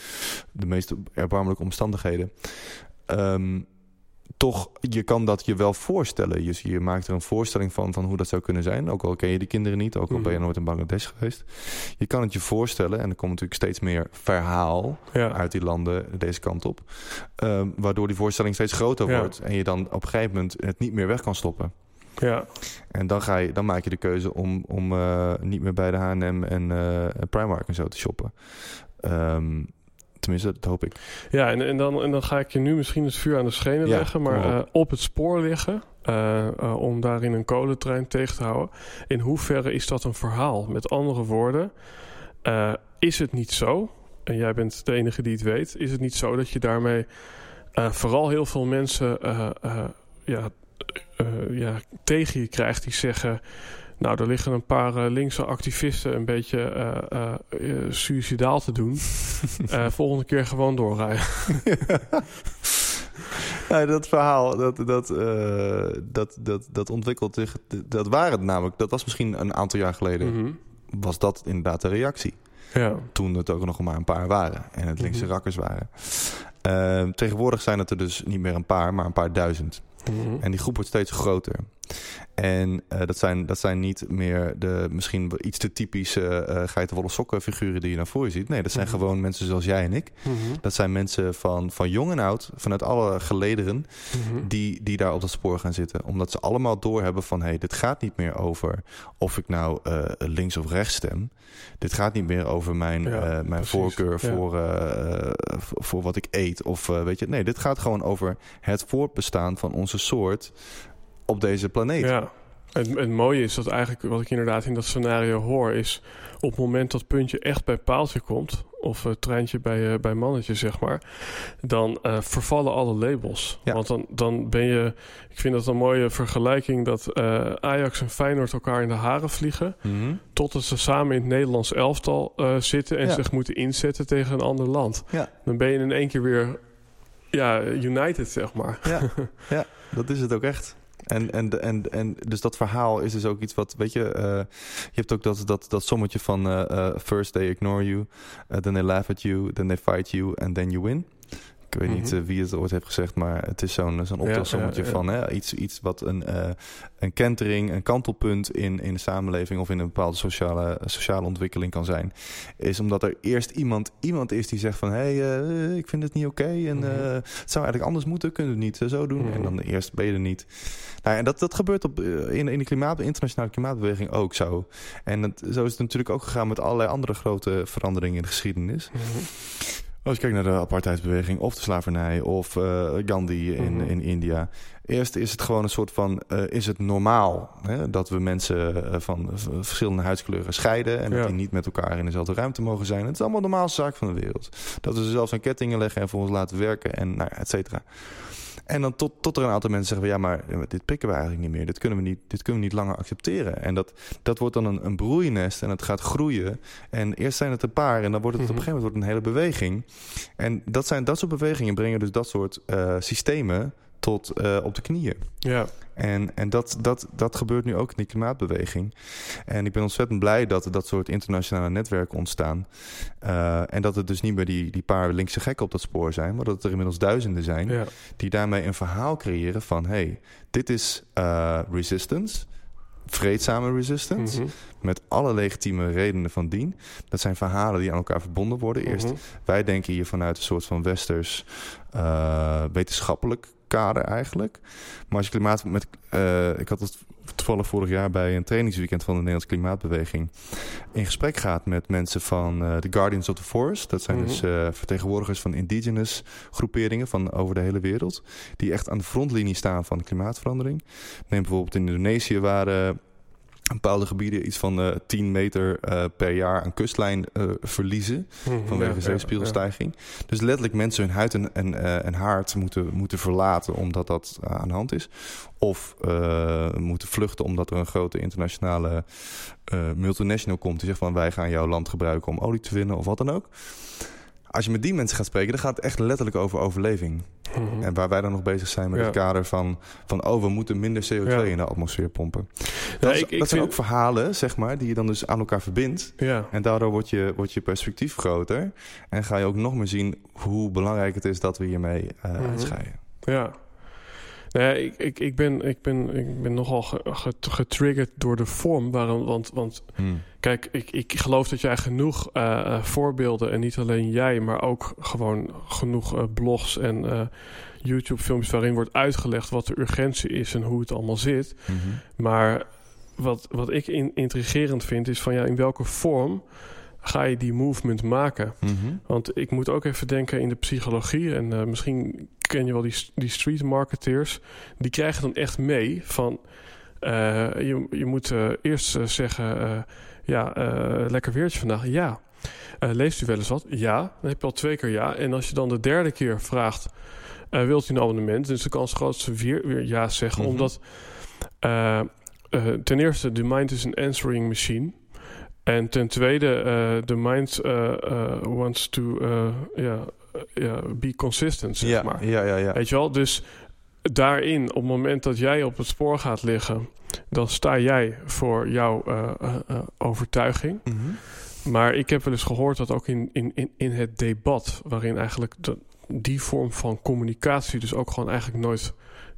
de meest erbarmelijke omstandigheden. Um, toch, je kan dat je wel voorstellen. Dus je maakt er een voorstelling van, van hoe dat zou kunnen zijn. Ook al ken je die kinderen niet, ook al ben je nooit in Bangladesh geweest. Je kan het je voorstellen, en er komt natuurlijk steeds meer verhaal ja. uit die landen deze kant op. Um, waardoor die voorstelling steeds groter Ja. wordt. En je dan op een gegeven moment het niet meer weg kan stoppen. Ja, En dan, ga je, dan maak je de keuze om, om uh, niet meer bij de H&M en uh, Primark en zo te shoppen. Um, tenminste, dat hoop ik. ja en, en, dan, en dan ga ik je nu misschien het vuur aan de schenen Ja, leggen, maar maar uh, op. op het spoor liggen. uh, uh, om daarin een kolentrein tegen te houden. In hoeverre is dat een verhaal? Met andere woorden, is het niet zo, en jij bent de enige die het weet, is het niet zo dat je daarmee vooral heel veel mensen ja, ja, tegen je krijgt die zeggen. Nou, er liggen een paar uh, linkse activisten een beetje uh, suicidaal te doen. *laughs* volgende keer gewoon doorrijden. *laughs* ja, dat verhaal, dat, dat, dat, dat, dat ontwikkelt zich. Dat waren het namelijk. Dat was misschien een aantal jaar geleden. Mm -hmm. Was dat inderdaad de reactie? Ja. Toen het ook nog maar een paar waren. En het linkse Mhm. rakkers waren. Tegenwoordig zijn het er dus niet meer een paar, maar een paar duizend. Mhm. En die groep wordt steeds groter. En uh, dat, zijn, dat zijn niet meer de misschien iets te typische uh, geitenwolle sokken figuren die je naar voren ziet. Nee, dat zijn Mhm. gewoon mensen zoals jij en ik. Mhm. Dat zijn mensen van, van jong en oud, vanuit alle gelederen, Mhm. die, die daar op dat spoor gaan zitten. Omdat ze allemaal doorhebben van, hé, hey, dit gaat niet meer over of ik nou uh, links of rechts stem. Dit gaat niet meer over mijn, Ja, uh, mijn precies. voorkeur Ja. voor, voor wat ik eet. Of weet je, nee, dit gaat gewoon over het voortbestaan van onze soort op deze planeet. Ja. Het, het mooie is dat eigenlijk, wat ik inderdaad in dat scenario hoor, is op het moment dat puntje echt bij paaltje komt, of het treintje bij, uh, bij mannetje, zeg maar, dan uh, vervallen alle labels. Ja. Want dan, dan ben je, ik vind dat een mooie vergelijking, dat Ajax en Feyenoord elkaar in de haren vliegen, Mm -hmm. totdat ze samen in het Nederlands elftal zitten en Ja. zich moeten inzetten tegen een ander land. Ja. Dan ben je in één keer weer ja, united, zeg maar. Ja, *laughs* ja dat is het ook echt. En, en, en, en dus dat verhaal is dus ook iets wat, weet je, uh, je hebt ook dat, dat, dat sommetje van uh, first they ignore you, then they laugh at you, then they fight you and then you win. Ik weet mm -hmm. niet uh, wie het ooit heeft gezegd, maar het is zo'n zo'n optelsommetje ja, ja, ja. van hè, iets, iets wat een, uh, een kentering, een kantelpunt in, in de samenleving of in een bepaalde sociale, sociale ontwikkeling kan zijn. Is omdat er eerst iemand, iemand is die zegt van hé, hey, uh, ik vind het niet oké okay en mm -hmm. het zou eigenlijk anders moeten, kunnen we het niet zo doen. Mm -hmm. En dan eerst ben je er niet. Nou, en dat, dat gebeurt op, in, in de klimaat, internationale klimaatbeweging ook zo. En zo is het natuurlijk ook gegaan met allerlei andere grote veranderingen in de geschiedenis. Als je kijkt naar de apartheidsbeweging of de slavernij of uh, Gandhi in, Mhm. in India. Eerst is het gewoon een soort van, uh, is het normaal hè, dat we mensen uh, van verschillende huidskleuren scheiden en Ja. dat die niet met elkaar in dezelfde ruimte mogen zijn. Het is allemaal de normaalste zaak van de wereld. Dat we ze zelfs aan kettingen leggen en voor ons laten werken en nou, ja, et cetera. En dan tot, tot er een aantal mensen zeggen: van, ja, maar dit pikken we eigenlijk niet meer. Dit kunnen we niet, dit kunnen we niet langer accepteren. En dat, dat wordt dan een, een broeinest en het gaat groeien. En eerst zijn het een paar en dan wordt het Mhm. op een gegeven moment wordt een hele beweging. En dat, zijn, dat soort bewegingen brengen dus dat soort uh, systemen tot uh, op de knieën. Ja. En, en dat, dat, dat gebeurt nu ook in die klimaatbeweging. En ik ben ontzettend blij dat er dat soort internationale netwerken ontstaan. Uh, en dat het dus niet meer die, die paar linkse gekken op dat spoor zijn, maar dat het er inmiddels duizenden zijn. Ja. Die daarmee een verhaal creëren van: hey, dit is uh, resistance. Vreedzame resistance. Mhm. Met alle legitieme redenen van dien. Dat zijn verhalen die aan elkaar verbonden worden. Eerst, Mhm. wij denken hier vanuit een soort van westers uh, wetenschappelijk kader eigenlijk. Maar als je klimaat met. Uh, ik had het toevallig vorig jaar bij een trainingsweekend van de Nederlandse Klimaatbeweging. in gesprek gaat met mensen van uh, de Guardians of the Forest. Dat zijn Mhm. dus uh, vertegenwoordigers van indigenous groeperingen van over de hele wereld. Die echt aan de frontlinie staan van de klimaatverandering. Neem bijvoorbeeld in Indonesië waren bepaalde gebieden iets van uh, 10 meter uh, per jaar aan kustlijn uh, verliezen Mhm. vanwege Ja, zeespiegelstijging. Dus letterlijk mensen hun huid en, en, en haard moeten, moeten verlaten omdat dat aan de hand is. Of moeten vluchten omdat er een grote internationale multinational komt die zegt van wij gaan jouw land gebruiken om olie te winnen of wat dan ook. Als je met die mensen gaat spreken, dan gaat het echt letterlijk over overleving. Ja. Mhm. En waar wij dan nog bezig zijn met Ja. het kader van, van oh, we moeten minder CO2 Ja. in de atmosfeer pompen. Ja, Dat, is- ik- ik dat zijn vind- ook verhalen, zeg maar, die je dan dus aan elkaar verbindt. Ja. En daardoor wordt je, wordt je perspectief groter. En ga je ook nog meer zien hoe belangrijk het is dat we hiermee uh, Mhm. uitscheiden. Ja. Nee, ik, ik, ik, ben, ik, ben, ik ben nogal ge- ge- getriggerd door de vorm. Waarom, want, want kijk, ik, ik geloof dat jij genoeg eh, eh, voorbeelden... en niet alleen jij, maar ook gewoon genoeg eh, blogs en YouTube-filmpjes... waarin wordt uitgelegd wat de urgentie is en hoe het allemaal zit. Mhm. Maar wat, wat ik in, intrigerend vind is van ja, in welke vorm ga je die movement maken? Mhm. Want ik moet ook even denken in de psychologie. En eh, misschien ken je wel die, die street marketeers. Die krijgen dan echt mee van... eh, je, je moet eh, eerst zeggen... ja, lekker weertje vandaag. Ja. Leest u wel eens wat? Ja. Dan heb je al twee keer ja. En als je dan de derde keer vraagt... wilt u een abonnement? Dan is de kans groot dat ze weer, weer ja zeggen. Mhm. Omdat... ten eerste, de mind is een answering machine. En ten tweede, eh, de mind eh, eh, wants to ja, ja, be consistent, zeg Ja, maar. ja, ja, ja. Weet je wel? Dus daarin, op het moment dat jij op het spoor gaat liggen... dan sta jij voor jouw overtuiging. Mhm. Maar ik heb wel eens gehoord dat ook in, in, in, in het debat... waarin eigenlijk de, die vorm van communicatie... dus ook gewoon eigenlijk nooit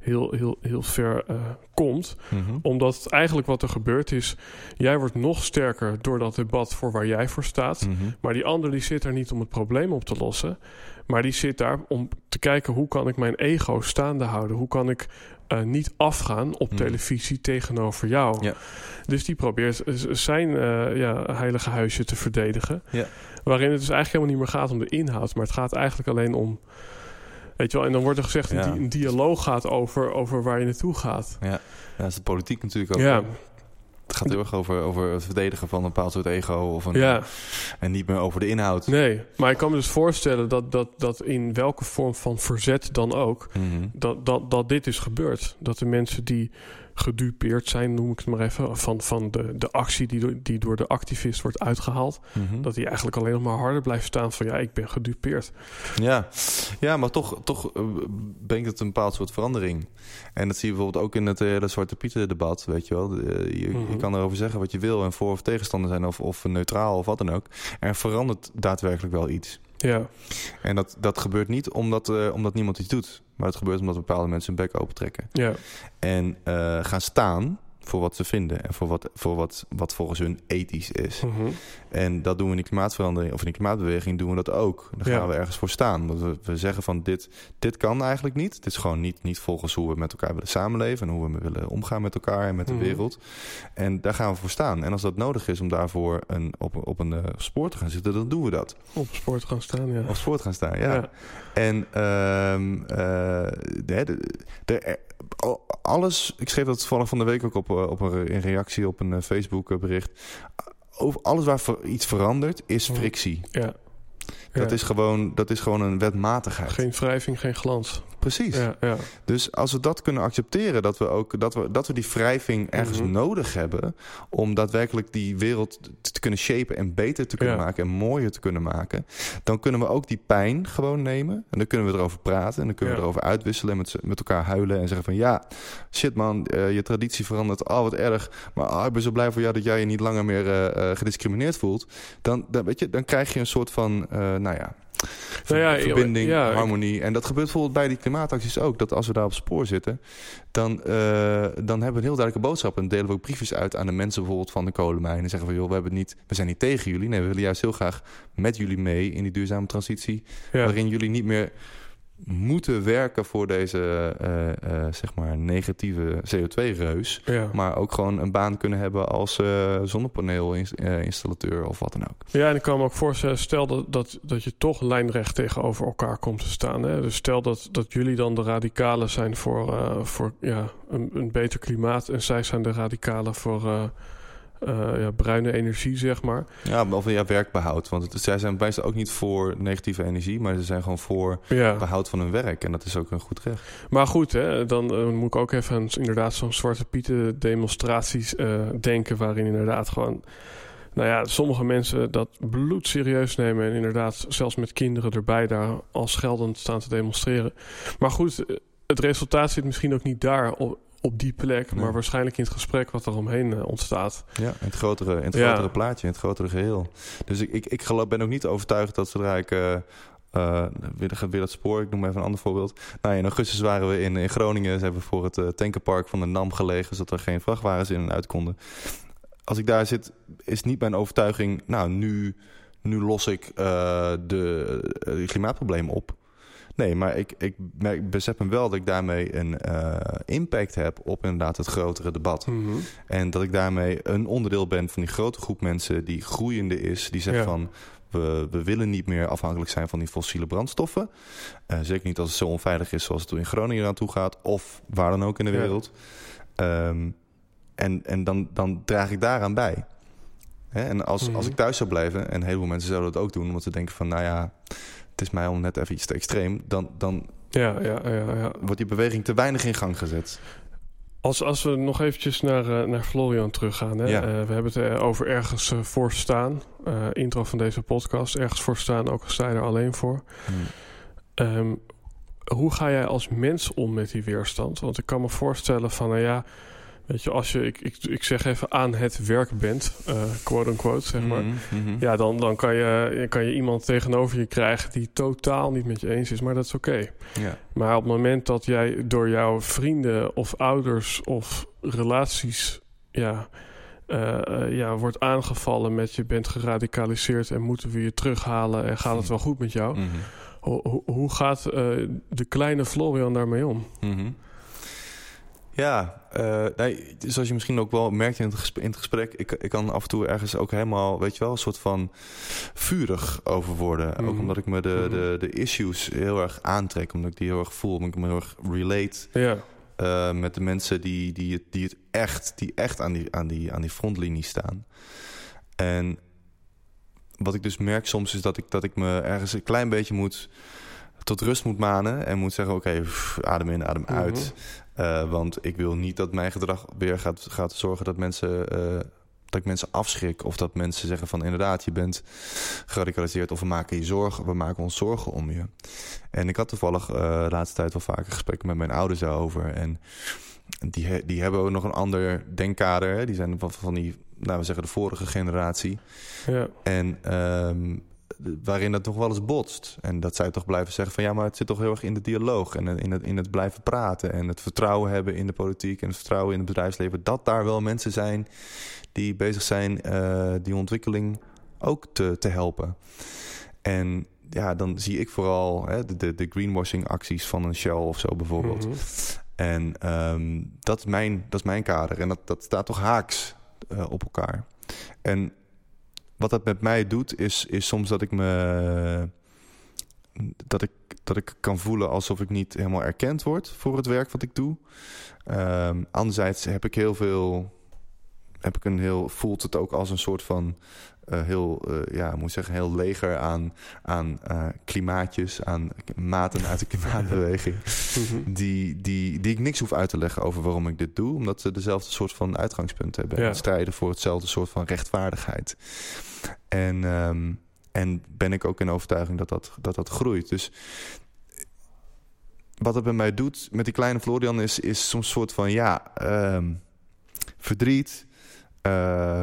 heel, heel, heel ver eh, komt Mhm. omdat eigenlijk wat er gebeurt is... jij wordt nog sterker door dat debat voor waar jij voor staat. Mhm. Maar die ander die zit daar niet om het probleem op te lossen. Maar die zit daar om te kijken hoe kan ik mijn ego staande houden. Hoe kan ik eh, niet afgaan op Hmm. televisie tegenover jou. Ja. Dus die probeert zijn eh, ja, heilige huisje te verdedigen. Ja. Waarin het dus eigenlijk helemaal niet meer gaat om de inhoud. Maar het gaat eigenlijk alleen om... Weet je wel, en dan wordt er gezegd Ja. dat die een dialoog gaat over, over waar je naartoe gaat. Ja, dat is de politiek natuurlijk ook. Ja, Het gaat heel erg over, over het verdedigen van een bepaald soort ego. Of een, ja. En niet meer over de inhoud. Nee, maar ik kan me dus voorstellen dat, dat, dat in welke vorm van verzet dan ook, Mhm. dat, dat, dat dit is gebeurd. Dat de mensen die gedupeerd zijn, noem ik het maar even, van, van de, de actie die door, die door de activist wordt uitgehaald, Mhm. dat die eigenlijk alleen nog maar harder blijft staan van ja, ik ben gedupeerd. Ja. ja, maar toch, toch eh, brengt het een bepaald soort verandering. En dat zie je bijvoorbeeld ook in het eh, hele Zwarte Pieten debat, weet je wel. De- je, Mhm. je kan erover zeggen wat je wil en voor of tegenstander zijn of, of neutraal of wat dan ook. Er verandert daadwerkelijk wel iets. Ja, En dat, dat gebeurt niet omdat, eh, omdat niemand iets doet. Maar het gebeurt omdat bepaalde mensen hun bek opentrekken. ja, En eh, gaan staan voor wat ze vinden en voor wat, voor wat, wat volgens hun ethisch is. Mhm. En dat doen we in die klimaatverandering of in die klimaatbeweging doen we dat ook. Dan Ja. gaan we ergens voor staan. Want we, we zeggen van dit, dit kan eigenlijk niet. Dit is gewoon niet, niet volgens hoe we met elkaar willen samenleven en hoe we willen omgaan met elkaar en met de Mhm. wereld. En daar gaan we voor staan. En als dat nodig is om daarvoor een, op, op een eh, spoor te gaan zitten, dan doen we dat. Op sport gaan staan, ja. Op spoor te gaan staan, ja. Ja. En ehm, eh, de, de, de- alles, ik schreef dat toevallig van de week ook op, eh, op een, in reactie op een eh, Facebook bericht. Over alles waar iets verandert, is frictie. ja. Dat, Ja. is gewoon, dat is gewoon een wetmatigheid. Geen wrijving, geen glans. Precies. Ja, ja. Dus als we dat kunnen accepteren, dat we ook dat we, dat we die wrijving ergens Mhm. nodig hebben om daadwerkelijk die wereld te, kunnen shapen en beter te kunnen Ja. maken en mooier te kunnen maken, dan kunnen we ook die pijn gewoon nemen en dan kunnen we erover praten en dan kunnen we erover uitwisselen en met, met elkaar huilen en zeggen van ja, shit man, eh, je traditie verandert, al wat erg, maar ah, ik ben zo blij voor jou dat jij je niet langer meer eh, eh, gediscrimineerd voelt. Dan, dan, weet je, dan krijg je een soort van, nou ja. Nou ja, verbinding, ja, harmonie. En dat gebeurt bijvoorbeeld bij die klimaatacties ook. Dat als we daar op spoor zitten, dan, eh, dan hebben we een heel duidelijke boodschap. En delen we ook briefjes uit aan de mensen bijvoorbeeld van de kolenmijn. En zeggen van, joh, we, hebben niet, we zijn niet tegen jullie. Nee, we willen juist heel graag met jullie mee in die duurzame transitie. Ja. Waarin jullie niet meer moeten werken voor deze, eh, eh, zeg maar, negatieve CO2-reus. Ja. Maar ook gewoon een baan kunnen hebben als eh zonnepaneelinstallateur of wat dan ook. ja, en ik kan me ook voorstellen, stel dat, dat, dat je toch lijnrecht tegenover elkaar komt te staan. Hè? Dus stel dat, dat jullie dan de radicalen zijn voor, voor ja, een, een beter klimaat en zij zijn de radicalen voor eh, ja, bruine energie, zeg maar. Ja, of ja, werkbehoud. Want het, zij zijn meestal ook niet voor negatieve energie, maar ze zijn gewoon voor Ja. behoud van hun werk. En dat is ook een goed recht. Maar goed, hè, dan eh, moet ik ook even aan inderdaad zo'n Zwarte Pieten demonstraties eh, denken... waarin inderdaad gewoon... Nou ja, sommige mensen dat bloedserieus nemen... en inderdaad zelfs met kinderen erbij daar als geldend staan te demonstreren. Maar goed, het resultaat zit misschien ook niet daar op, die plek... Nee. maar waarschijnlijk in het gesprek wat er omheen eh, ontstaat. Ja, in het grotere, in het Ja. grotere plaatje, in het grotere geheel. Dus ik, ik, ik geloof, ben ook niet overtuigd dat zodra ik... eh eh, weer, weer dat spoor, ik noem even een ander voorbeeld. Nou, in augustus waren we in, in Groningen. Ze hebben voor het eh, tankenpark van de NAM gelegen... zodat er geen vrachtwagens in en uit konden. Als ik daar zit, is niet mijn overtuiging... nou, nu, nu los ik de, het klimaatprobleem op. Nee, maar ik, ik merk, besef me wel dat ik daarmee een eh, impact heb... op inderdaad het grotere debat. Mhm. En dat ik daarmee een onderdeel ben van die grote groep mensen die groeiende is. Die zegt Ja. van we, we willen niet meer afhankelijk zijn van die fossiele brandstoffen. Eh, zeker niet als het zo onveilig is zoals het in Groningen aan toe gaat. Of waar dan ook in de Ja. wereld. Ehm, en en dan, dan draag ik daaraan bij. Hè? En als, Mhm. als ik thuis zou blijven, en heel veel mensen zouden dat ook doen, omdat ze denken van, nou ja, het is mij al net even iets te extreem, dan, dan Ja, ja, ja, ja. wordt die beweging te weinig in gang gezet. Als, als we nog eventjes naar, eh, naar Florian teruggaan. Hè? Ja. Eh, we hebben het eh, over ergens voor staan. Intro van deze podcast. Ergens voor staan, ook al sta je er alleen voor. Ehm, hoe ga jij als mens om met die weerstand? Want ik kan me voorstellen van, nou ja... Weet je, als je, ik, ik, ik zeg even, aan het werk bent, eh, quote-unquote, zeg maar... Mhm, mhm. Ja, dan, dan kan, je, kan je iemand tegenover je krijgen die totaal niet met je eens is, maar dat is oké. ja. Maar op het moment dat jij door jouw vrienden of ouders of relaties ja, eh, eh, ja, wordt aangevallen met je bent geradicaliseerd en moeten we je terughalen en gaat het wel goed met jou? Ho- ho- hoe gaat de kleine Florian daarmee om? Mhm. Ja, eh, nee, zoals je misschien ook wel merkt in het gesprek, in het gesprek ik, ik kan af en toe ergens ook helemaal, weet je wel, een soort van vurig over worden. Mhm. Ook omdat ik me de, Mhm. de, de issues heel erg aantrek, omdat ik die heel erg voel, omdat ik me heel erg relate Ja, eh, met de mensen die, die, het, die het echt, die echt aan, die, aan, die, aan die frontlinie staan. En wat ik dus merk soms is dat ik, dat ik me ergens een klein beetje moet tot rust moet manen en moet zeggen: oké, adem in, adem Mhm. uit. Eh, want ik wil niet dat mijn gedrag weer gaat, gaat zorgen dat mensen. eh, dat ik mensen afschrik of dat mensen zeggen van inderdaad, je bent geradicaliseerd of we maken je zorgen, we maken ons zorgen om je. En ik had toevallig eh, de laatste tijd wel vaker gesprekken met mijn ouders daarover. En die, die hebben ook nog een ander denkkader. Hè? Die zijn van, van die, nou we zeggen de vorige generatie. ja, En ehm, waarin het toch wel eens botst. En dat zij toch blijven zeggen van ja, maar het zit toch heel erg in de dialoog en in het, in het blijven praten en het vertrouwen hebben in de politiek en het vertrouwen in het bedrijfsleven. Dat daar wel mensen zijn die bezig zijn uh, die ontwikkeling ook te, te helpen. En ja, dan zie ik vooral hè, de, de, de greenwashing acties van een Shell of zo bijvoorbeeld. Mhm. En um, dat, is mijn, dat is mijn kader. En dat, dat staat toch haaks uh, op elkaar. En wat dat met mij doet, is, is soms dat ik me. Dat ik, dat ik kan voelen alsof ik niet helemaal erkend word voor het werk wat ik doe. Um, anderzijds heb ik heel veel. Heb ik een heel, voelt het ook als een soort van uh, heel, uh, ja, moet zeggen, heel leger aan, aan uh, klimaatjes, aan maten uit de *laughs* klimaatbeweging. Mhm. die, die, die ik niks hoef uit te leggen over waarom ik dit doe, omdat ze dezelfde soort van uitgangspunt hebben. Ja. En strijden voor hetzelfde soort van rechtvaardigheid. En, um, en ben ik ook in overtuiging dat dat, dat, dat groeit. Dus wat het bij mij doet met die kleine Florian is, is soms een soort van ja, um, verdriet. Uh,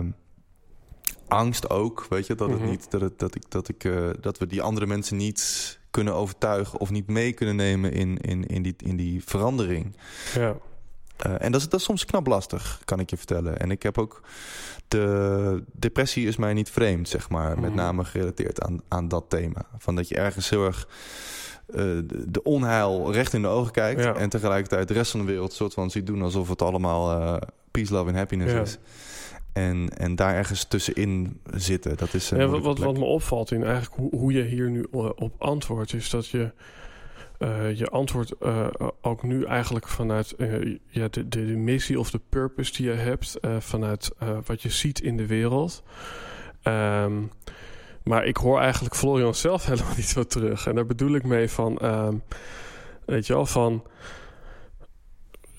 angst ook, weet je, dat het mhm. niet dat het dat ik dat ik uh, dat we die andere mensen niet kunnen overtuigen of niet mee kunnen nemen in, in, in, die, in die verandering. Ja. Uh, en dat is, dat is soms knap lastig, kan ik je vertellen. En ik heb ook de depressie is mij niet vreemd, zeg maar, met mhm. name gerelateerd aan, aan dat thema. Van dat je ergens heel erg uh, de onheil recht in de ogen kijkt ja. en tegelijkertijd de rest van de wereld soort van ziet doen alsof het allemaal peace, love en happiness ja. is. En, en daar ergens tussenin zitten. Dat is, ja, wat, wat me opvalt in eigenlijk hoe, hoe je hier nu eh, op antwoordt, is dat je uh, je antwoord uh, ook nu eigenlijk vanuit uh, ja, de, de, de, missie of de purpose die je hebt, vanuit wat je ziet in de wereld. Um, maar ik hoor eigenlijk Florian zelf *laughs* helemaal niet zo terug. En daar bedoel ik mee van, um, weet je wel, van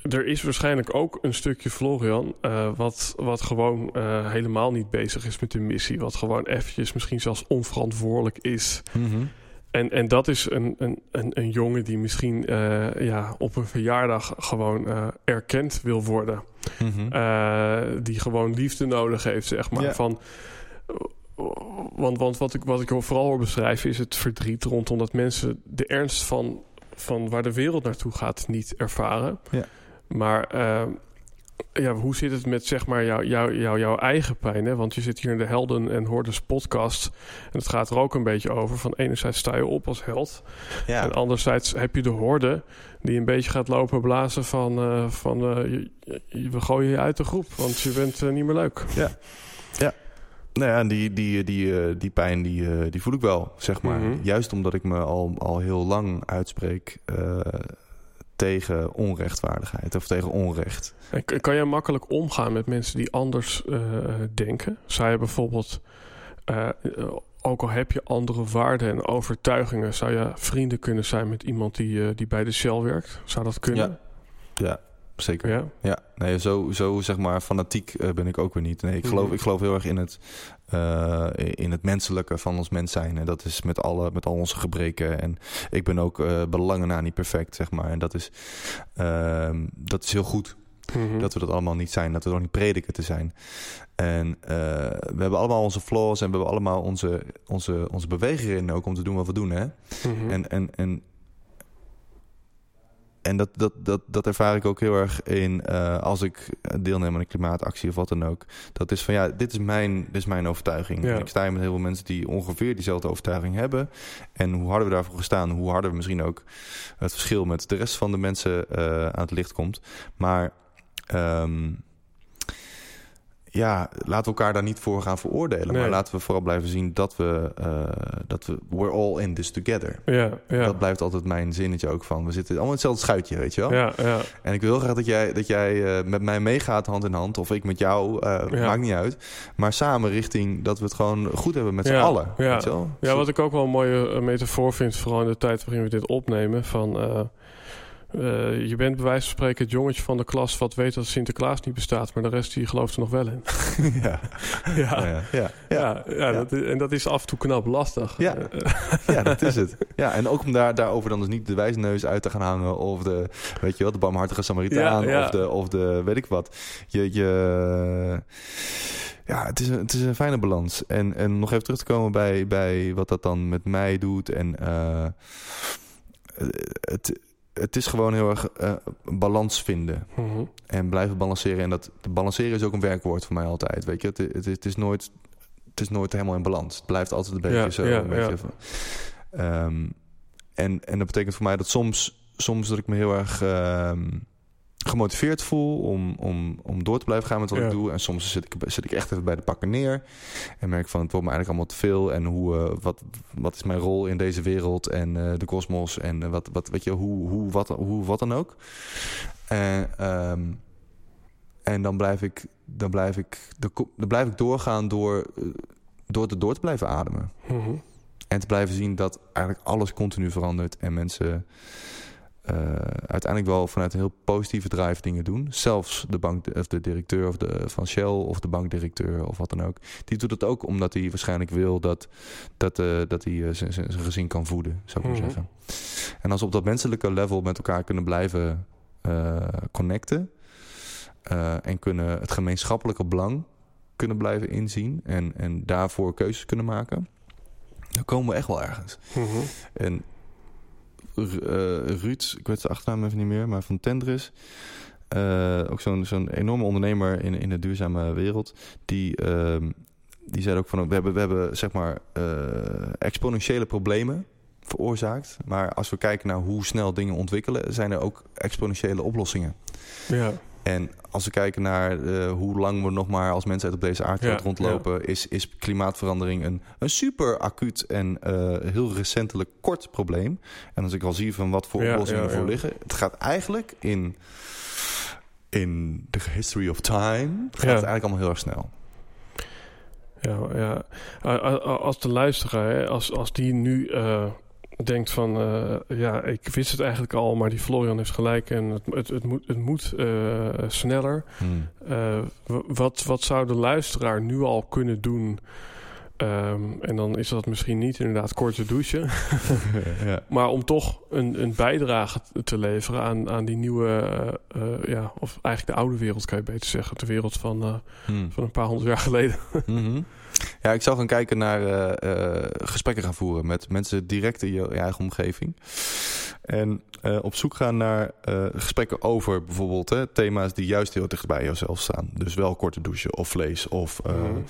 er is waarschijnlijk ook een stukje Florian... Uh, wat, wat gewoon uh, helemaal niet bezig is met de missie. Wat gewoon eventjes misschien zelfs onverantwoordelijk is. Mm -hmm. En, en dat is een, een, een, een jongen die misschien uh, ja, op een verjaardag gewoon erkend wil worden. Mm -hmm. die gewoon liefde nodig heeft, zeg maar. Van, want, want wat, ik, wat ik vooral hoor beschrijven is het verdriet rondom dat mensen de ernst van, van waar de wereld naartoe gaat niet ervaren. Ja. Maar uh, ja, hoe zit het met zeg maar jouw jou, jou, jouw eigen pijn? Hè? Want je zit hier in de Helden en Hordes podcast. En het gaat er ook een beetje over. Van enerzijds sta je op als held. Ja. En anderzijds heb je de horde die een beetje gaat lopen blazen van... Uh, van uh, je, je, we gooien je uit de groep, want je bent uh, niet meer leuk. Ja, ja. Nou ja, die, die, die, die pijn die, die voel ik wel, zeg maar. Mm -hmm. Juist omdat ik me al, al heel lang uitspreek tegen onrechtvaardigheid of tegen onrecht. En kan jij makkelijk omgaan met mensen die anders uh, denken? Zou je bijvoorbeeld, uh, ook al heb je andere waarden en overtuigingen, zou je vrienden kunnen zijn met iemand die, uh, die bij de Shell werkt? Zou dat kunnen? Ja, ja zeker. Ja? ja, nee, zo, zo zeg maar fanatiek ben ik ook weer niet. Nee, ik geloof, mm. ik geloof heel erg in het, uh, in het menselijke van ons mens zijn. En dat is met, alle, met al onze gebreken. En ik ben ook uh, belangen na niet perfect, zeg maar. En dat is, ehm, dat is heel goed. Mm -hmm. Dat we dat allemaal niet zijn. Dat we nog niet prediken te zijn. En we hebben allemaal onze flaws en we hebben allemaal onze, onze, onze bewegingen ook om te doen wat we doen. Hè? Mm -hmm. En, en, en en dat, dat, dat, dat ervaar ik ook heel erg in uh, als ik deelneem aan een klimaatactie of wat dan ook. Dat is van ja, dit is mijn, dit is mijn overtuiging. Ja. Ik sta hier met heel veel mensen die ongeveer diezelfde overtuiging hebben. En hoe harder we daarvoor gestaan, hoe harder we misschien ook het verschil met de rest van de mensen uh, aan het licht komt. Maar um, ja, laten we elkaar daar niet voor gaan veroordelen. Nee. Maar laten we vooral blijven zien dat we, uh, dat we, we're all in this together. Ja, ja. Dat blijft altijd mijn zinnetje ook van. We zitten allemaal in hetzelfde schuitje, weet je wel. Ja, ja. En ik wil heel graag dat jij, dat jij uh, met mij meegaat hand in hand. Of ik met jou, uh, ja. maakt niet uit. Maar samen richting dat we het gewoon goed hebben met z'n allen. Ja. Weet je wel? ja, wat ik ook wel een mooie metafoor vind, vooral in de tijd waarin we dit opnemen. Van uh, je bent bij wijze van spreken het jongetje van de klas wat weet dat Sinterklaas niet bestaat, maar de rest die gelooft er nog wel in. *laughs* *laughs* ja. ja. Ja, ja, ja, ja, Dat is, en dat is af en toe knap lastig. Ja, ja dat is het. *laughs* Ja, en ook om daar, daarover dan dus niet de wijsneus uit te gaan hangen of de, weet je wel, de barmhartige Samaritaan of, de, of de, weet ik wat. Je, je, ja, het is een, het is een fijne balans. En, en nog even terug te komen bij, bij wat dat dan met mij doet. En uh, het, het is gewoon heel erg uh, balans vinden. Mhm. En blijven balanceren. En dat balanceren is ook een werkwoord voor mij altijd. Weet je, het, het, het is nooit het is nooit helemaal in balans. Het blijft altijd een beetje Ja, zo. ja, een beetje ja. Ehm, en, en dat betekent voor mij dat soms, soms dat ik me heel erg ehm, gemotiveerd voel om, om, om door te blijven gaan met wat Ja. ik doe. En soms zit ik, zit ik echt even bij de pakken neer. En merk van het wordt me eigenlijk allemaal te veel. En hoe, eh, wat, wat is mijn rol in deze wereld en eh, de kosmos. En eh, wat, wat weet je, hoe, hoe, wat, hoe, wat dan ook. En, ehm, en dan blijf ik, dan blijf ik, dan blijf ik doorgaan door, door, te, door te blijven ademen. Mhm. En te blijven zien dat eigenlijk alles continu verandert. En mensen eh, uiteindelijk wel vanuit een heel positieve drive dingen doen. Zelfs de, bank, of de directeur of de, van Shell of de bankdirecteur of wat dan ook. Die doet het ook omdat hij waarschijnlijk wil dat, dat, eh, dat hij eh, zijn gezin kan voeden, zou ik maar Mhm. zeggen. En als we op dat menselijke level met elkaar kunnen blijven connecten... en kunnen het gemeenschappelijke belang kunnen blijven inzien... en, en daarvoor keuzes kunnen maken... dan komen we echt wel ergens. Mhm. En Ruud, ik weet zijn achternaam even niet meer, maar van Tendris. eh, ook zo'n zo'n enorme ondernemer in, in de duurzame wereld. Die, ehm, die zei ook van we hebben, we hebben zeg maar eh, exponentiële problemen veroorzaakt. Maar als we kijken naar hoe snel dingen ontwikkelen, zijn er ook exponentiële oplossingen. Ja. En als we kijken naar eh, hoe lang we nog maar als mensheid op deze aardkloot Ja, rondlopen, is, is klimaatverandering een, een super acuut en eh, heel recentelijk kort probleem. En als ik al zie van wat voor Ja, oplossingen ervoor liggen, het gaat eigenlijk in, in de history of time, gaat het eigenlijk allemaal heel erg snel. Ja, ja. Als de luisteraar, als, als die nu eh, denkt van... eh, ja, ik wist het eigenlijk al, maar die Florian heeft gelijk... en het, het, het moet, het moet eh, sneller. Eh, w- wat, wat zou de luisteraar nu al kunnen doen... Ehm, en dan is dat misschien niet inderdaad korte douchen. *laughs* *laughs* ja. Maar om toch een, een bijdrage te leveren aan, aan die nieuwe, eh, eh, ja, of eigenlijk de oude wereld kan je beter zeggen. De wereld van, eh, Hmm. van een paar honderd jaar geleden. Mhm. Ja, ik zou gaan kijken naar eh, eh, gesprekken gaan voeren met mensen direct in je, eigen omgeving. En eh, op zoek gaan naar gesprekken over bijvoorbeeld hè, thema's die juist heel dicht bij jezelf staan. Dus wel korte douchen of vlees of Mhm.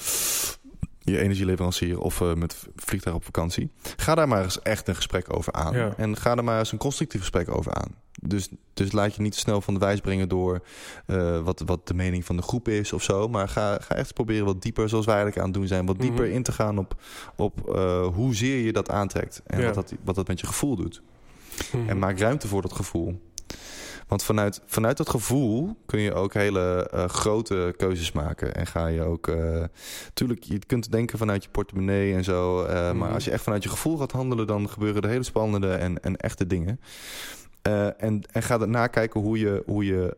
Je energieleverancier of eh, met vliegtuig op vakantie. Ga daar maar eens echt een gesprek over aan. Ja. En ga er maar eens een constructief gesprek over aan. Dus, dus laat je niet te snel van de wijs brengen door eh, wat, wat de mening van de groep is of zo. Maar ga, ga echt proberen wat dieper, zoals wij eigenlijk aan het doen zijn, wat dieper Mhm. in te gaan op, op eh, hoezeer je dat aantrekt. En Ja. wat, dat, wat dat met je gevoel doet. Mhm. En maak ruimte voor dat gevoel. Want vanuit, vanuit dat gevoel kun je ook hele eh, grote keuzes maken. En ga je ook. eh tuurlijk, je kunt denken vanuit je portemonnee en zo. eh, Maar Mhm. als je echt vanuit je gevoel gaat handelen, dan gebeuren er hele spannende en, en echte dingen. En, en ga daarna kijken hoe je, hoe je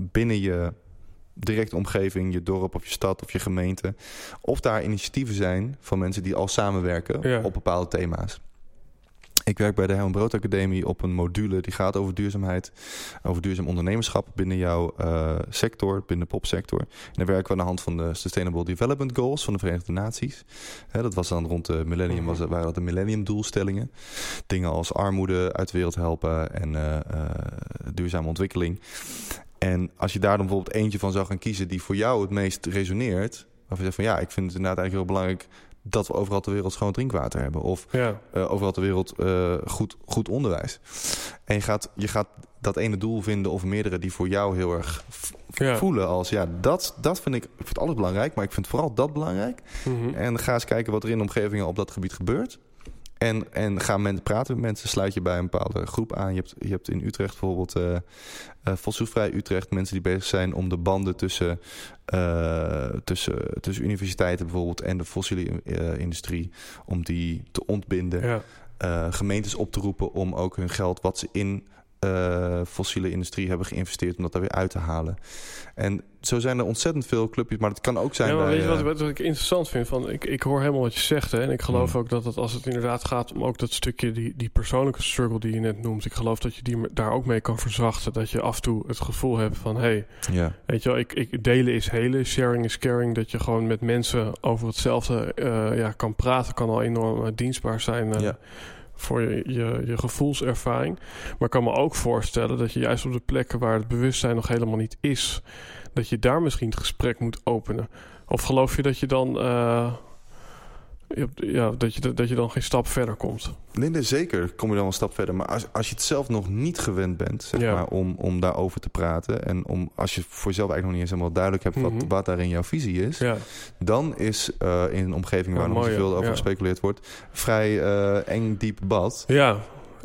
binnen je directe omgeving, je dorp of je stad of je gemeente, of daar initiatieven zijn van mensen die al samenwerken Ja. op bepaalde thema's. Ik werk bij de Herman Brood Academie op een module die gaat over duurzaamheid, over duurzaam ondernemerschap binnen jouw eh, sector, binnen de popsector. En dan werken we aan de hand van de Sustainable Development Goals van de Verenigde Naties. Hè, dat was dan rond de millennium, was, waren dat de millennium doelstellingen. Dingen als armoede uit de wereld helpen en eh, eh, duurzame ontwikkeling. En als je daar dan bijvoorbeeld eentje van zou gaan kiezen die voor jou het meest resoneert, waarvan je zegt van ja, ik vind het inderdaad eigenlijk heel belangrijk dat we overal ter wereld schoon drinkwater hebben. Of Ja, eh, overal ter wereld eh, goed, goed onderwijs. En je gaat, je gaat dat ene doel vinden of meerdere die voor jou heel erg Ja. voelen als ja, dat, dat vind ik, ik vind alles belangrijk, maar ik vind vooral dat belangrijk. Mhm. En ga eens kijken wat er in de omgevingen op dat gebied gebeurt. En, en ga men, praten met mensen, sluit je bij een bepaalde groep aan. Je hebt, je hebt in Utrecht bijvoorbeeld fossielvrij Utrecht, mensen die bezig zijn om de banden tussen, eh, tussen, tussen universiteiten bijvoorbeeld en de fossiele industrie, om die te ontbinden ja. gemeentes op te roepen om ook hun geld wat ze in uh, fossiele industrie hebben geïnvesteerd om dat daar weer uit te halen. En zo zijn er ontzettend veel clubjes, maar het kan ook zijn. Ja, bij, weet je wat, eh, wat, ik interessant vind? Van, ik, ik hoor helemaal wat je zegt. Hè, en ik geloof Hmm. ook dat het, als het inderdaad gaat om ook dat stukje, die, die persoonlijke struggle die je net noemt. Ik geloof dat je die daar ook mee kan verzachten. Dat je af en toe het gevoel hebt van hé, hey, ja. weet je wel, ik, ik, delen is helen, sharing is caring. Dat je gewoon met mensen over hetzelfde eh, ja, kan praten, kan al enorm eh, dienstbaar zijn. eh, Ja. Voor je, je, gevoelservaring. Maar ik kan me ook voorstellen dat je juist op de plekken waar het bewustzijn nog helemaal niet is, dat je daar misschien het gesprek moet openen. Of geloof je dat je dan, eh, ja, dat je, dat je dan geen stap verder komt? Nee, nee, zeker kom je dan een stap verder. Maar als, als je het zelf nog niet gewend bent, zeg Ja. maar, om, om daarover te praten. En om, als je voor jezelf eigenlijk nog niet eens helemaal duidelijk hebt wat, Mhm. wat daarin jouw visie is. Ja, Dan is eh, in een omgeving waar Ja, nog zoveel over gespeculeerd wordt, vrij eh, eng diep bad. ja,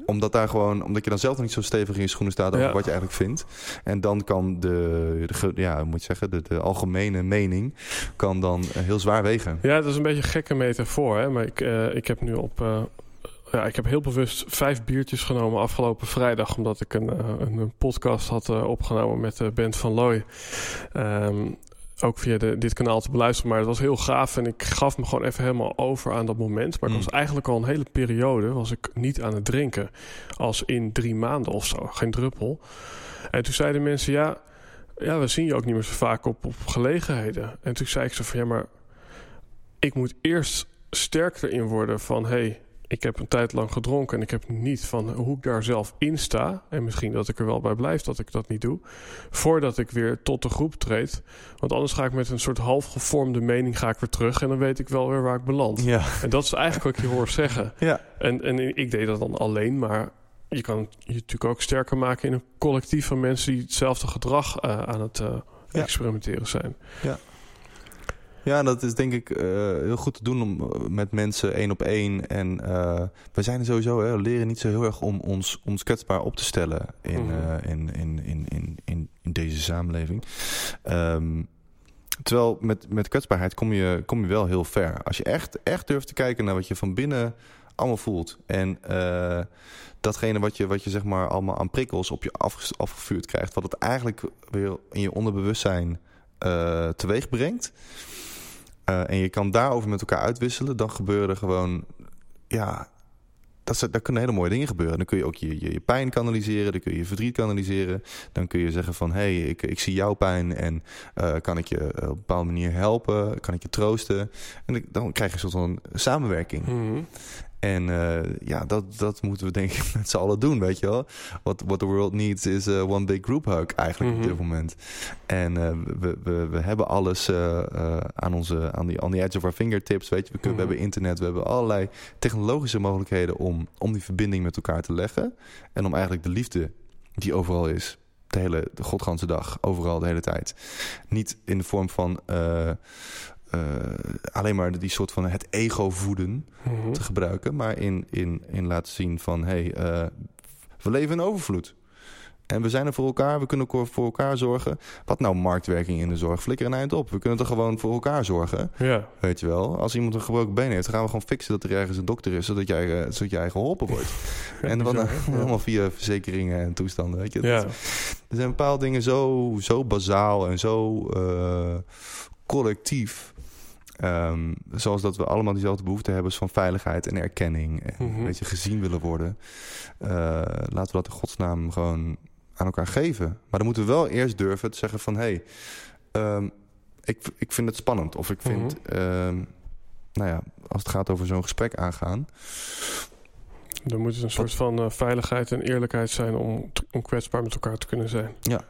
Omdat daar gewoon, omdat je dan zelf nog niet zo stevig in je schoenen staat over Ja. wat je eigenlijk vindt. En dan kan de, ja, moet je zeggen, de, de algemene mening kan dan eh, heel zwaar wegen. ja, dat is een beetje een gekke metafoor. Hè? Maar ik, eh, ik heb nu op. eh, ja, ik heb heel bewust vijf biertjes genomen afgelopen vrijdag. Omdat ik een, een, een podcast had opgenomen met de band van Looy. Ehm, ook via de, dit kanaal te beluisteren. Maar het was heel gaaf. En ik gaf me gewoon even helemaal over aan dat moment. Maar ik Mm. was eigenlijk al een hele periode was ik niet aan het drinken. Als in drie maanden of zo. Geen druppel. En toen zeiden mensen, ja, ja, we zien je ook niet meer zo vaak op, op gelegenheden. En toen zei ik zo van, ja, maar ik moet eerst sterk erin worden van... hey, ik heb een tijd lang gedronken en ik heb niet van hoe ik daar zelf in sta... en misschien dat ik er wel bij blijf dat ik dat niet doe... voordat ik weer tot de groep treed. Want anders ga ik met een soort half gevormde mening ga ik weer terug... en dan weet ik wel weer waar ik beland. Ja. En dat is eigenlijk wat ik je hoor zeggen. *laughs* Ja. En, en ik deed dat dan alleen, maar je kan je natuurlijk ook sterker maken in een collectief van mensen die hetzelfde gedrag eh, aan het eh, experimenteren zijn. Ja, dat is denk ik eh, heel goed te doen om, eh, met mensen één op één. En eh, we zijn er sowieso, hè, we leren niet zo heel erg om ons, ons kwetsbaar op te stellen in, Mhm. in, in, in, in, in, in deze samenleving. Ehm, terwijl met, met kwetsbaarheid kom je, kom je wel heel ver. Als je echt, echt durft te kijken naar wat je van binnen allemaal voelt. En datgene wat je, wat je zeg maar allemaal aan prikkels op je af, afgevuurd krijgt. Wat het eigenlijk weer in je onderbewustzijn teweeg brengt. Eh, en je kan daarover met elkaar uitwisselen. Dan gebeuren gewoon... Ja, dat, daar kunnen hele mooie dingen gebeuren. Dan kun je ook je, je, je pijn kanaliseren. Dan kun je je verdriet kanaliseren. Dan kun je zeggen van... Hé, hey, ik, ik zie jouw pijn. En eh, kan ik je eh, op een bepaalde manier helpen? Kan ik je troosten? En dan krijg je een soort van samenwerking. Mhm. En eh, ja, dat, dat moeten we denk ik *laughs* met z'n allen doen, weet je wel. What, what the world needs is eh, one big group hug eigenlijk Mhm. op dit moment. En eh, we, we, we hebben alles aan, onze, aan, die, on the edge of our fingertips, weet je. We, kunnen, Mhm. we hebben internet, we hebben allerlei technologische mogelijkheden om, om die verbinding met elkaar te leggen. En om eigenlijk de liefde die overal is, de hele de godganse dag, overal de hele tijd. Niet in de vorm van... eh, alleen maar die soort van het ego voeden Mhm. te gebruiken, maar in, in, in laten zien van hey, eh, we leven in overvloed. En we zijn er voor elkaar, we kunnen voor elkaar zorgen. Wat nou marktwerking in de zorg? Flikker een eind op. We kunnen toch gewoon voor elkaar zorgen, Ja, weet je wel. Als iemand een gebroken been heeft, dan gaan we gewoon fixen dat er ergens een dokter is, zodat jij, eh, zodat jij geholpen wordt. *laughs* en wat nou? *laughs* Ja. allemaal via verzekeringen en toestanden, weet je. Dat- er zijn bepaalde dingen zo, zo bazaal en zo collectief. Ehm, zoals dat we allemaal diezelfde behoefte hebben van veiligheid en erkenning. En Mhm. een beetje gezien willen worden. Eh, laten we dat in godsnaam gewoon aan elkaar geven. Maar dan moeten we wel eerst durven te zeggen van... hé, hey, ehm, ik, ik vind het spannend. Of ik vind, Mhm. ehm, nou ja, als het gaat over zo'n gesprek aangaan... Er moet een soort van eh, veiligheid en eerlijkheid zijn om, om kwetsbaar met elkaar te kunnen zijn. Ja,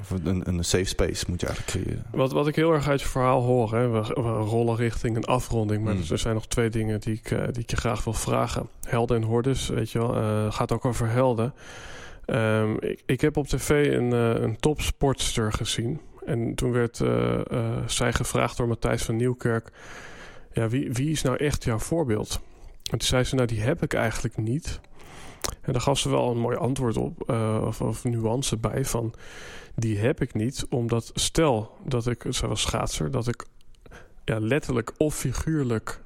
of een, een safe space moet je eigenlijk creëren. Wat, wat ik heel erg uit je verhaal hoor, hè, we, we rollen richting een afronding, maar Hmm. er zijn nog twee dingen die ik, eh, die ik je graag wil vragen. Helden en hordes, weet je wel, eh, gaat ook over helden. Ehm, ik, ik heb op tv een, eh, een topsportster gezien. En toen werd zij gevraagd door Matthijs van Nieuwkerk: ja, wie, wie is nou echt jouw voorbeeld? En toen zei ze: Nou, die heb ik eigenlijk niet. En daar gaf ze wel een mooi antwoord op, of, of nuance bij van die heb ik niet, omdat stel dat ik, zoals schaatser, dat ik ja, letterlijk of figuurlijk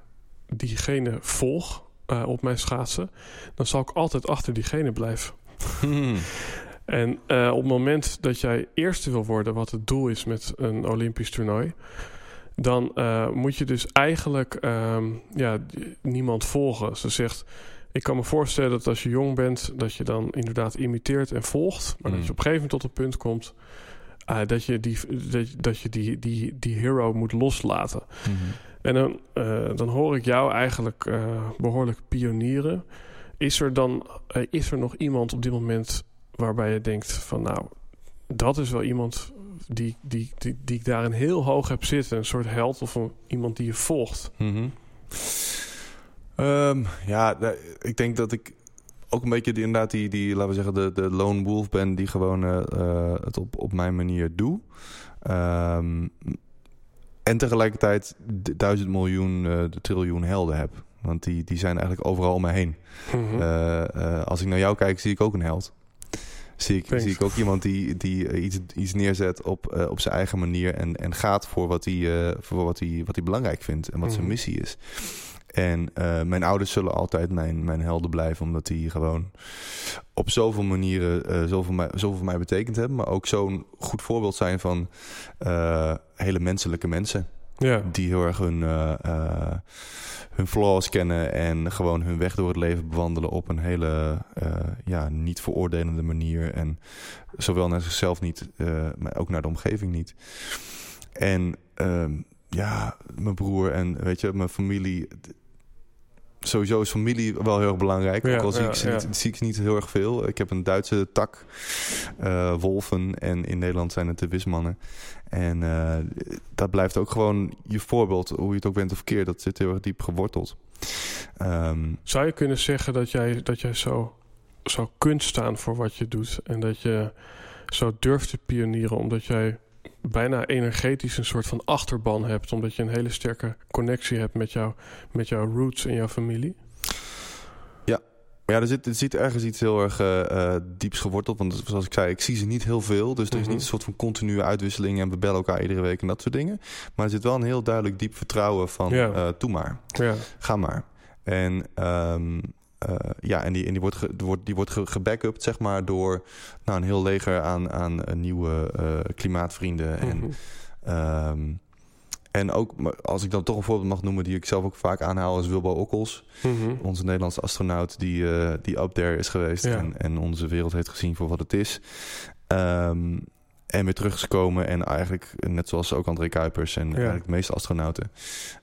diegene volg eh, op mijn schaatsen, dan zal ik altijd achter diegene blijven. Hmm. *laughs* En eh, op het moment dat jij eerste wil worden, wat het doel is met een Olympisch toernooi, dan eh, moet je dus eigenlijk ehm, ja, niemand volgen. Ze zegt, ik kan me voorstellen dat als je jong bent, dat je dan inderdaad imiteert en volgt, maar dat Mm. je op een gegeven moment tot het punt komt eh, dat je, die, dat, dat je die, die, die hero moet loslaten. Mhm. En dan, eh, dan hoor ik jou eigenlijk eh, behoorlijk pionieren. Is er dan is er nog iemand op dit moment waarbij je denkt van nou, dat is wel iemand die, die, die, die ik daarin heel hoog heb zitten. Een soort held of een, iemand die je volgt. Mhm. Ehm, ja, ik denk dat ik ook een beetje die, inderdaad die, die, laten we zeggen, de, de lone wolf ben die gewoon eh, eh, het op, op mijn manier doe. Ehm, en tegelijkertijd duizend miljoen, eh, de triljoen helden heb. Want die, die zijn eigenlijk overal om me heen. Mhm. Als ik naar jou kijk, zie ik ook een held. Zie ik, Thanks. zie ik ook iemand die, die iets, iets neerzet op, op zijn eigen manier en, en gaat voor, wat hij, voor wat, wat hij belangrijk vindt en wat zijn Mhm. missie is. En eh, mijn ouders zullen altijd mijn, mijn helden blijven, omdat die gewoon op zoveel manieren eh, zoveel, mij, zoveel voor mij betekend hebben. Maar ook zo'n goed voorbeeld zijn van eh, hele menselijke mensen ja. die heel erg hun, hun flaws kennen en gewoon hun weg door het leven bewandelen op een hele ja, niet veroordelende manier. En zowel naar zichzelf niet, maar ook naar de omgeving niet. En ehm, ja, mijn broer en weet je, mijn familie. Sowieso is familie wel heel erg belangrijk. Ja, ook al zie, ja, ik ze ja. niet, zie ik niet heel erg veel. Ik heb een Duitse tak, eh, Wolven. En in Nederland zijn het de Wismannen. En eh, dat blijft ook gewoon je voorbeeld, hoe je het ook bent of keer. Dat zit heel erg diep geworteld. Ehm, Zou je kunnen zeggen dat jij, dat jij zo, zo kunt staan voor wat je doet? En dat je zo durft te pionieren omdat jij bijna energetisch een soort van achterban hebt. Omdat je een hele sterke connectie hebt met, jou, met jouw roots en jouw familie? maar ja, er zit, er zit ergens iets heel erg eh, eh, dieps geworteld. Want zoals ik zei, ik zie ze niet heel veel. Dus er is Mhm. niet een soort van continue uitwisseling en we bellen elkaar iedere week en dat soort dingen. Maar er zit wel een heel duidelijk diep vertrouwen van, Ja. eh doe maar. Ja, Ga maar. En, ehm, eh, ja, en, die, en die wordt, ge, wordt, die wordt ge, gebackupt, zeg maar, door nou, een heel leger aan, aan eh, nieuwe eh, klimaatvrienden. En, Mhm. ehm, en ook, als ik dan toch een voorbeeld mag noemen die ik zelf ook vaak aanhaal, is Wilbo Okkels. Mhm. Onze Nederlandse astronaut die, die up there is geweest Ja. en, en onze wereld heeft gezien voor wat het is. Ehm, en weer terug is gekomen en eigenlijk, net zoals ook André Kuipers en eigenlijk de meeste astronauten,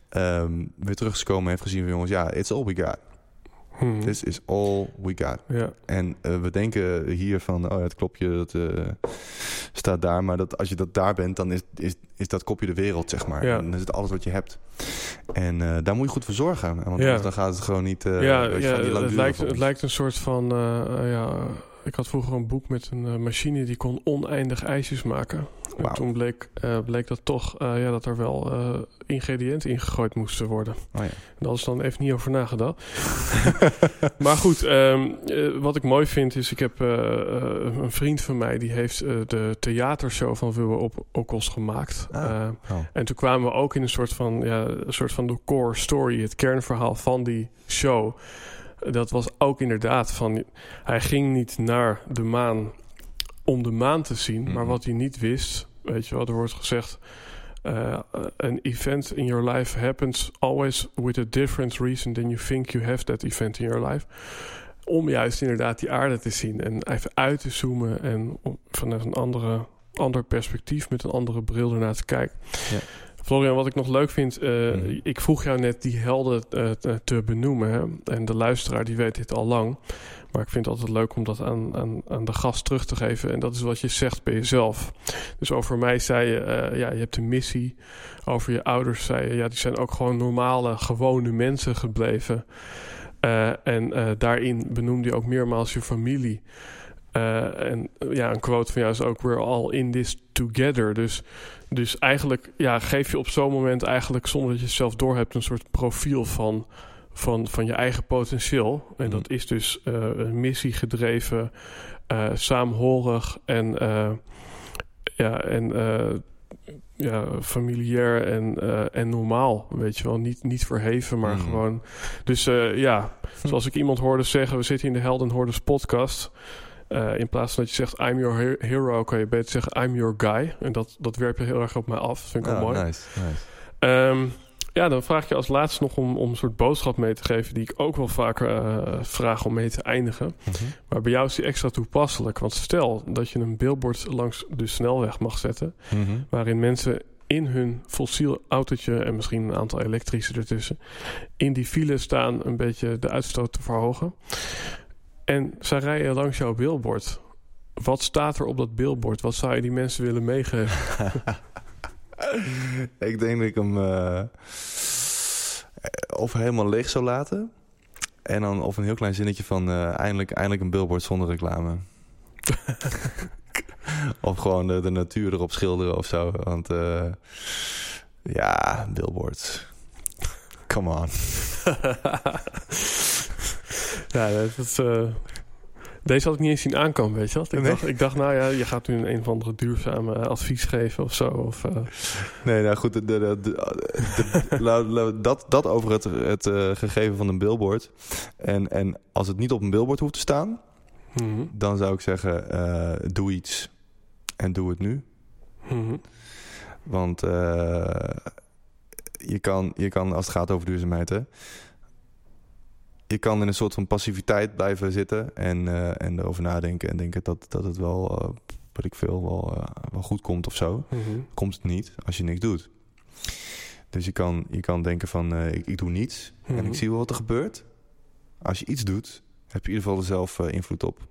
ehm, weer terug is gekomen en heeft gezien van jongens, ja, it's all we got. Mhm. This is all we got. Ja, En eh, we denken hier van, oh ja, het klopje dat, eh, staat daar. Maar dat, als je dat daar bent, dan is, is, is dat kopje de wereld, zeg maar. Ja. En dan is het alles wat je hebt. En eh, daar moet je goed voor zorgen. Want Ja. dan gaat het gewoon niet... ja, ja het, lijkt, het lijkt een soort van... ja, ik had vroeger een boek met een eh, machine die kon oneindig ijsjes maken. En toen bleek, eh, bleek dat toch eh, ja, dat er wel eh, ingrediënten ingegooid moesten worden. Oh ja. Daar is dan even niet over nagedacht. *laughs* maar goed, ehm, eh, wat ik mooi vind is... ik heb een vriend van mij... die heeft de theatershow van Wilbur op Okkels gemaakt. Ah. Oh. en toen kwamen we ook in een soort van, ja, een soort van de core story, het kernverhaal van die show. Dat was ook inderdaad van, hij ging niet naar de maan om de maan te zien, maar Mhm. wat hij niet wist, weet je wel, er wordt gezegd, uh, an event in your life happens always with a different reason than you think you have that event in your life. Om juist inderdaad die aarde te zien en even uit te zoomen en vanuit een andere, ander perspectief met een andere bril ernaar te kijken. Ja. Florian, wat ik nog leuk vind, uh, Mhm. ik vroeg jou net die helden uh, te, te benoemen. Hè? En de luisteraar die weet dit al lang. Maar ik vind het altijd leuk om dat aan, aan, aan de gast terug te geven. En dat is wat je zegt bij jezelf. Dus over mij zei je, uh, ja, je hebt een missie. Over je ouders zei je, ja, die zijn ook gewoon normale, gewone mensen gebleven. En daarin benoemde je ook meermaals je familie. Uh, en ja, een quote van jou is ook: We're all in this together. Dus, dus eigenlijk ja, geef je op zo'n moment eigenlijk zonder dat je het zelf doorhebt een soort profiel van, van, van je eigen potentieel. En mm. dat is dus uh, een missie gedreven, uh, saamhorig en, ja, en ja, familiair en, en normaal. Weet je wel, niet, niet verheven, maar mm. gewoon. Dus ja, zoals ik iemand hoorde zeggen, we zitten in de Helden Hordes podcast. Eh, in plaats van dat je zegt I'm your he- hero, kan je beter zeggen I'm your guy. En dat, dat werp je heel erg op mij af. Dat vind ik Oh, wel mooi. nice, nice. Ehm, ja, dan vraag ik je als laatste nog om, om een soort boodschap mee te geven... die ik ook wel vaker eh, vraag om mee te eindigen. Mhm. Maar bij jou is die extra toepasselijk. Want stel dat je een billboard langs de snelweg mag zetten... Mhm. waarin mensen in hun fossiel autootje... en misschien een aantal elektrische ertussen... in die file staan een beetje de uitstoot te verhogen. En zij rijden langs jouw billboard. Wat staat er op dat billboard? Wat zou je die mensen willen meegeven? *laughs* ik denk dat ik hem eh, of helemaal leeg zou laten. En dan of een heel klein zinnetje van eh, eindelijk, eindelijk een billboard zonder reclame. *laughs* of gewoon de, de natuur erop schilderen of zo. Want eh, ja, billboards. Come on. *laughs* ja, dat is... eh, deze had ik niet eens zien aankomen, weet je wat? Ik, Nee? dacht, ik dacht, nou ja, je gaat nu een of andere duurzame advies geven of zo. Of, eh, Nee, nou goed, de, de, de, de- la- la- dat, dat over het, het eh, gegeven van een billboard. En, en als het niet op een billboard hoeft te staan, mhm, dan zou ik zeggen, eh, doe iets. En doe het nu. mhm. Want eh, je, kan, je kan, als het gaat over duurzaamheid, hè, je kan in een soort van passiviteit blijven zitten en, eh, en erover nadenken en denken dat, dat het wel, eh, wat ik veel, wel, eh, wel goed komt of zo. Mhm. Komt het niet als je niks doet. Dus je kan, je kan denken van, ik, ik doe niets en Mhm. ik zie wel wat er gebeurt. Als je iets doet, heb je in ieder geval er zelf invloed op.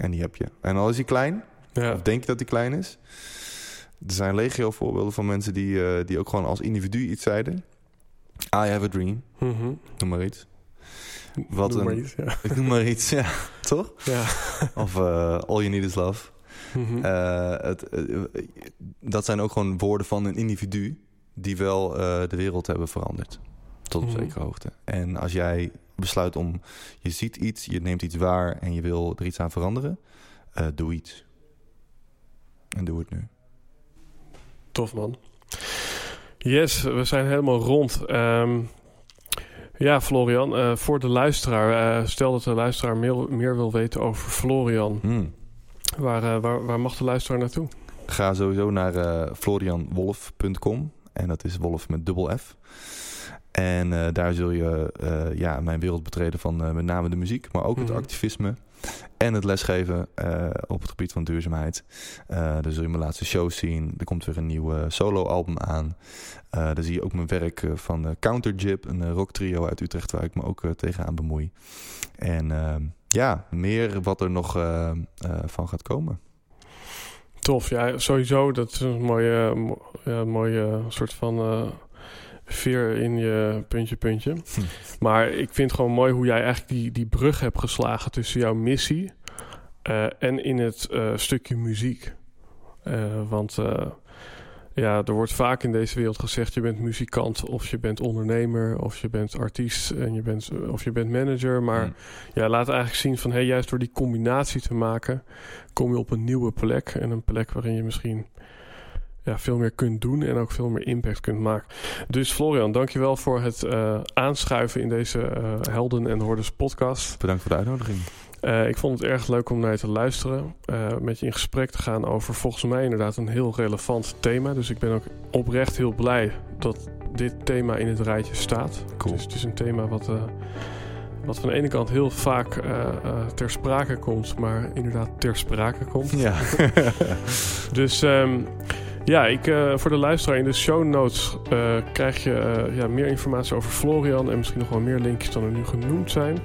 En die heb je. En al is die klein, Ja. of denk je dat die klein is? Er zijn legio voorbeelden van mensen die, die ook gewoon als individu iets zeiden. I have a dream, Mhm. noem maar iets. Wat Noem maar een- iets, ja. *laughs* Ik noem maar iets, ja, toch? ja. Of eh, all you need is love. Mhm. Eh, het, eh, dat zijn ook gewoon woorden van een individu die wel de wereld hebben veranderd. Tot op Mhm. zekere hoogte. En als jij besluit om, je ziet iets, je neemt iets waar en je wil er iets aan veranderen, doe iets. En doe het nu. Tof man. Yes, we zijn helemaal rond. Ehm, ja, Florian, eh, voor de luisteraar, eh, stel dat de luisteraar meer, meer wil weten over Florian, Hmm. waar, eh, waar, waar mag de luisteraar naartoe? Ga sowieso naar florianwolf.com. En dat is Wolf met dubbel F. En daar zul je ja, mijn wereld betreden van met name de muziek, maar ook het Mhm. activisme en het lesgeven eh, op het gebied van duurzaamheid. Eh daar zul je mijn laatste shows zien. Er komt weer een nieuw eh, solo-album aan. Eh daar zie je ook mijn werk van Counter Jib, een eh, rocktrio uit Utrecht waar ik me ook tegenaan bemoei. En ehm, ja, meer wat er nog van gaat komen. Tof, ja, sowieso. Dat is een mooie, mooie soort van veer in je puntje, puntje. Hm. Maar ik vind gewoon mooi hoe jij eigenlijk die, die brug hebt geslagen tussen jouw missie eh, en in het eh, stukje muziek. Eh, want ja, er wordt vaak in deze wereld gezegd: je bent muzikant, of je bent ondernemer, of je bent artiest en je bent, of je bent manager. Maar Hmm. ja, laat eigenlijk zien van hey, juist door die combinatie te maken, kom je op een nieuwe plek. En een plek waarin je misschien ja, veel meer kunt doen en ook veel meer impact kunt maken. Dus Florian, dankjewel voor het eh, aanschuiven in deze eh, Helden en Hordes podcast. Bedankt voor de uitnodiging. Eh, ik vond het erg leuk om naar je te luisteren. met je in gesprek te gaan over volgens mij inderdaad een heel relevant thema. Dus ik ben ook oprecht heel blij dat dit thema in het rijtje staat. Cool. Dus het is een thema wat, eh, wat van de ene kant heel vaak ter sprake komt, maar inderdaad ter sprake komt. Ja. *laughs* *laughs* Dus ehm, ja, ik, eh, voor de luisteraar in de show notes eh, krijg je eh, ja, meer informatie over Florian en misschien nog wel meer linkjes dan er nu genoemd zijn.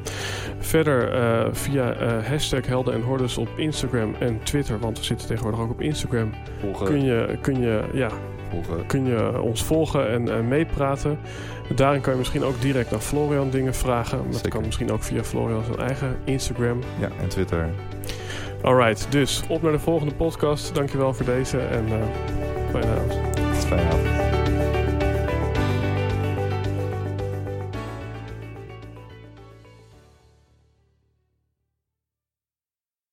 Verder via hashtag Helden en Hordes op Instagram en Twitter, want we zitten tegenwoordig ook op Instagram. volgen, Kun je, kun je, ja, volgen. kun je ons volgen en meepraten. Daarin kan je misschien ook direct naar Florian dingen vragen. Maar dat kan misschien ook via Florian zijn eigen Instagram. Ja, en Twitter. Alright, dus op naar de volgende podcast. Dankjewel voor deze en eh fijne avond. Fijne avond.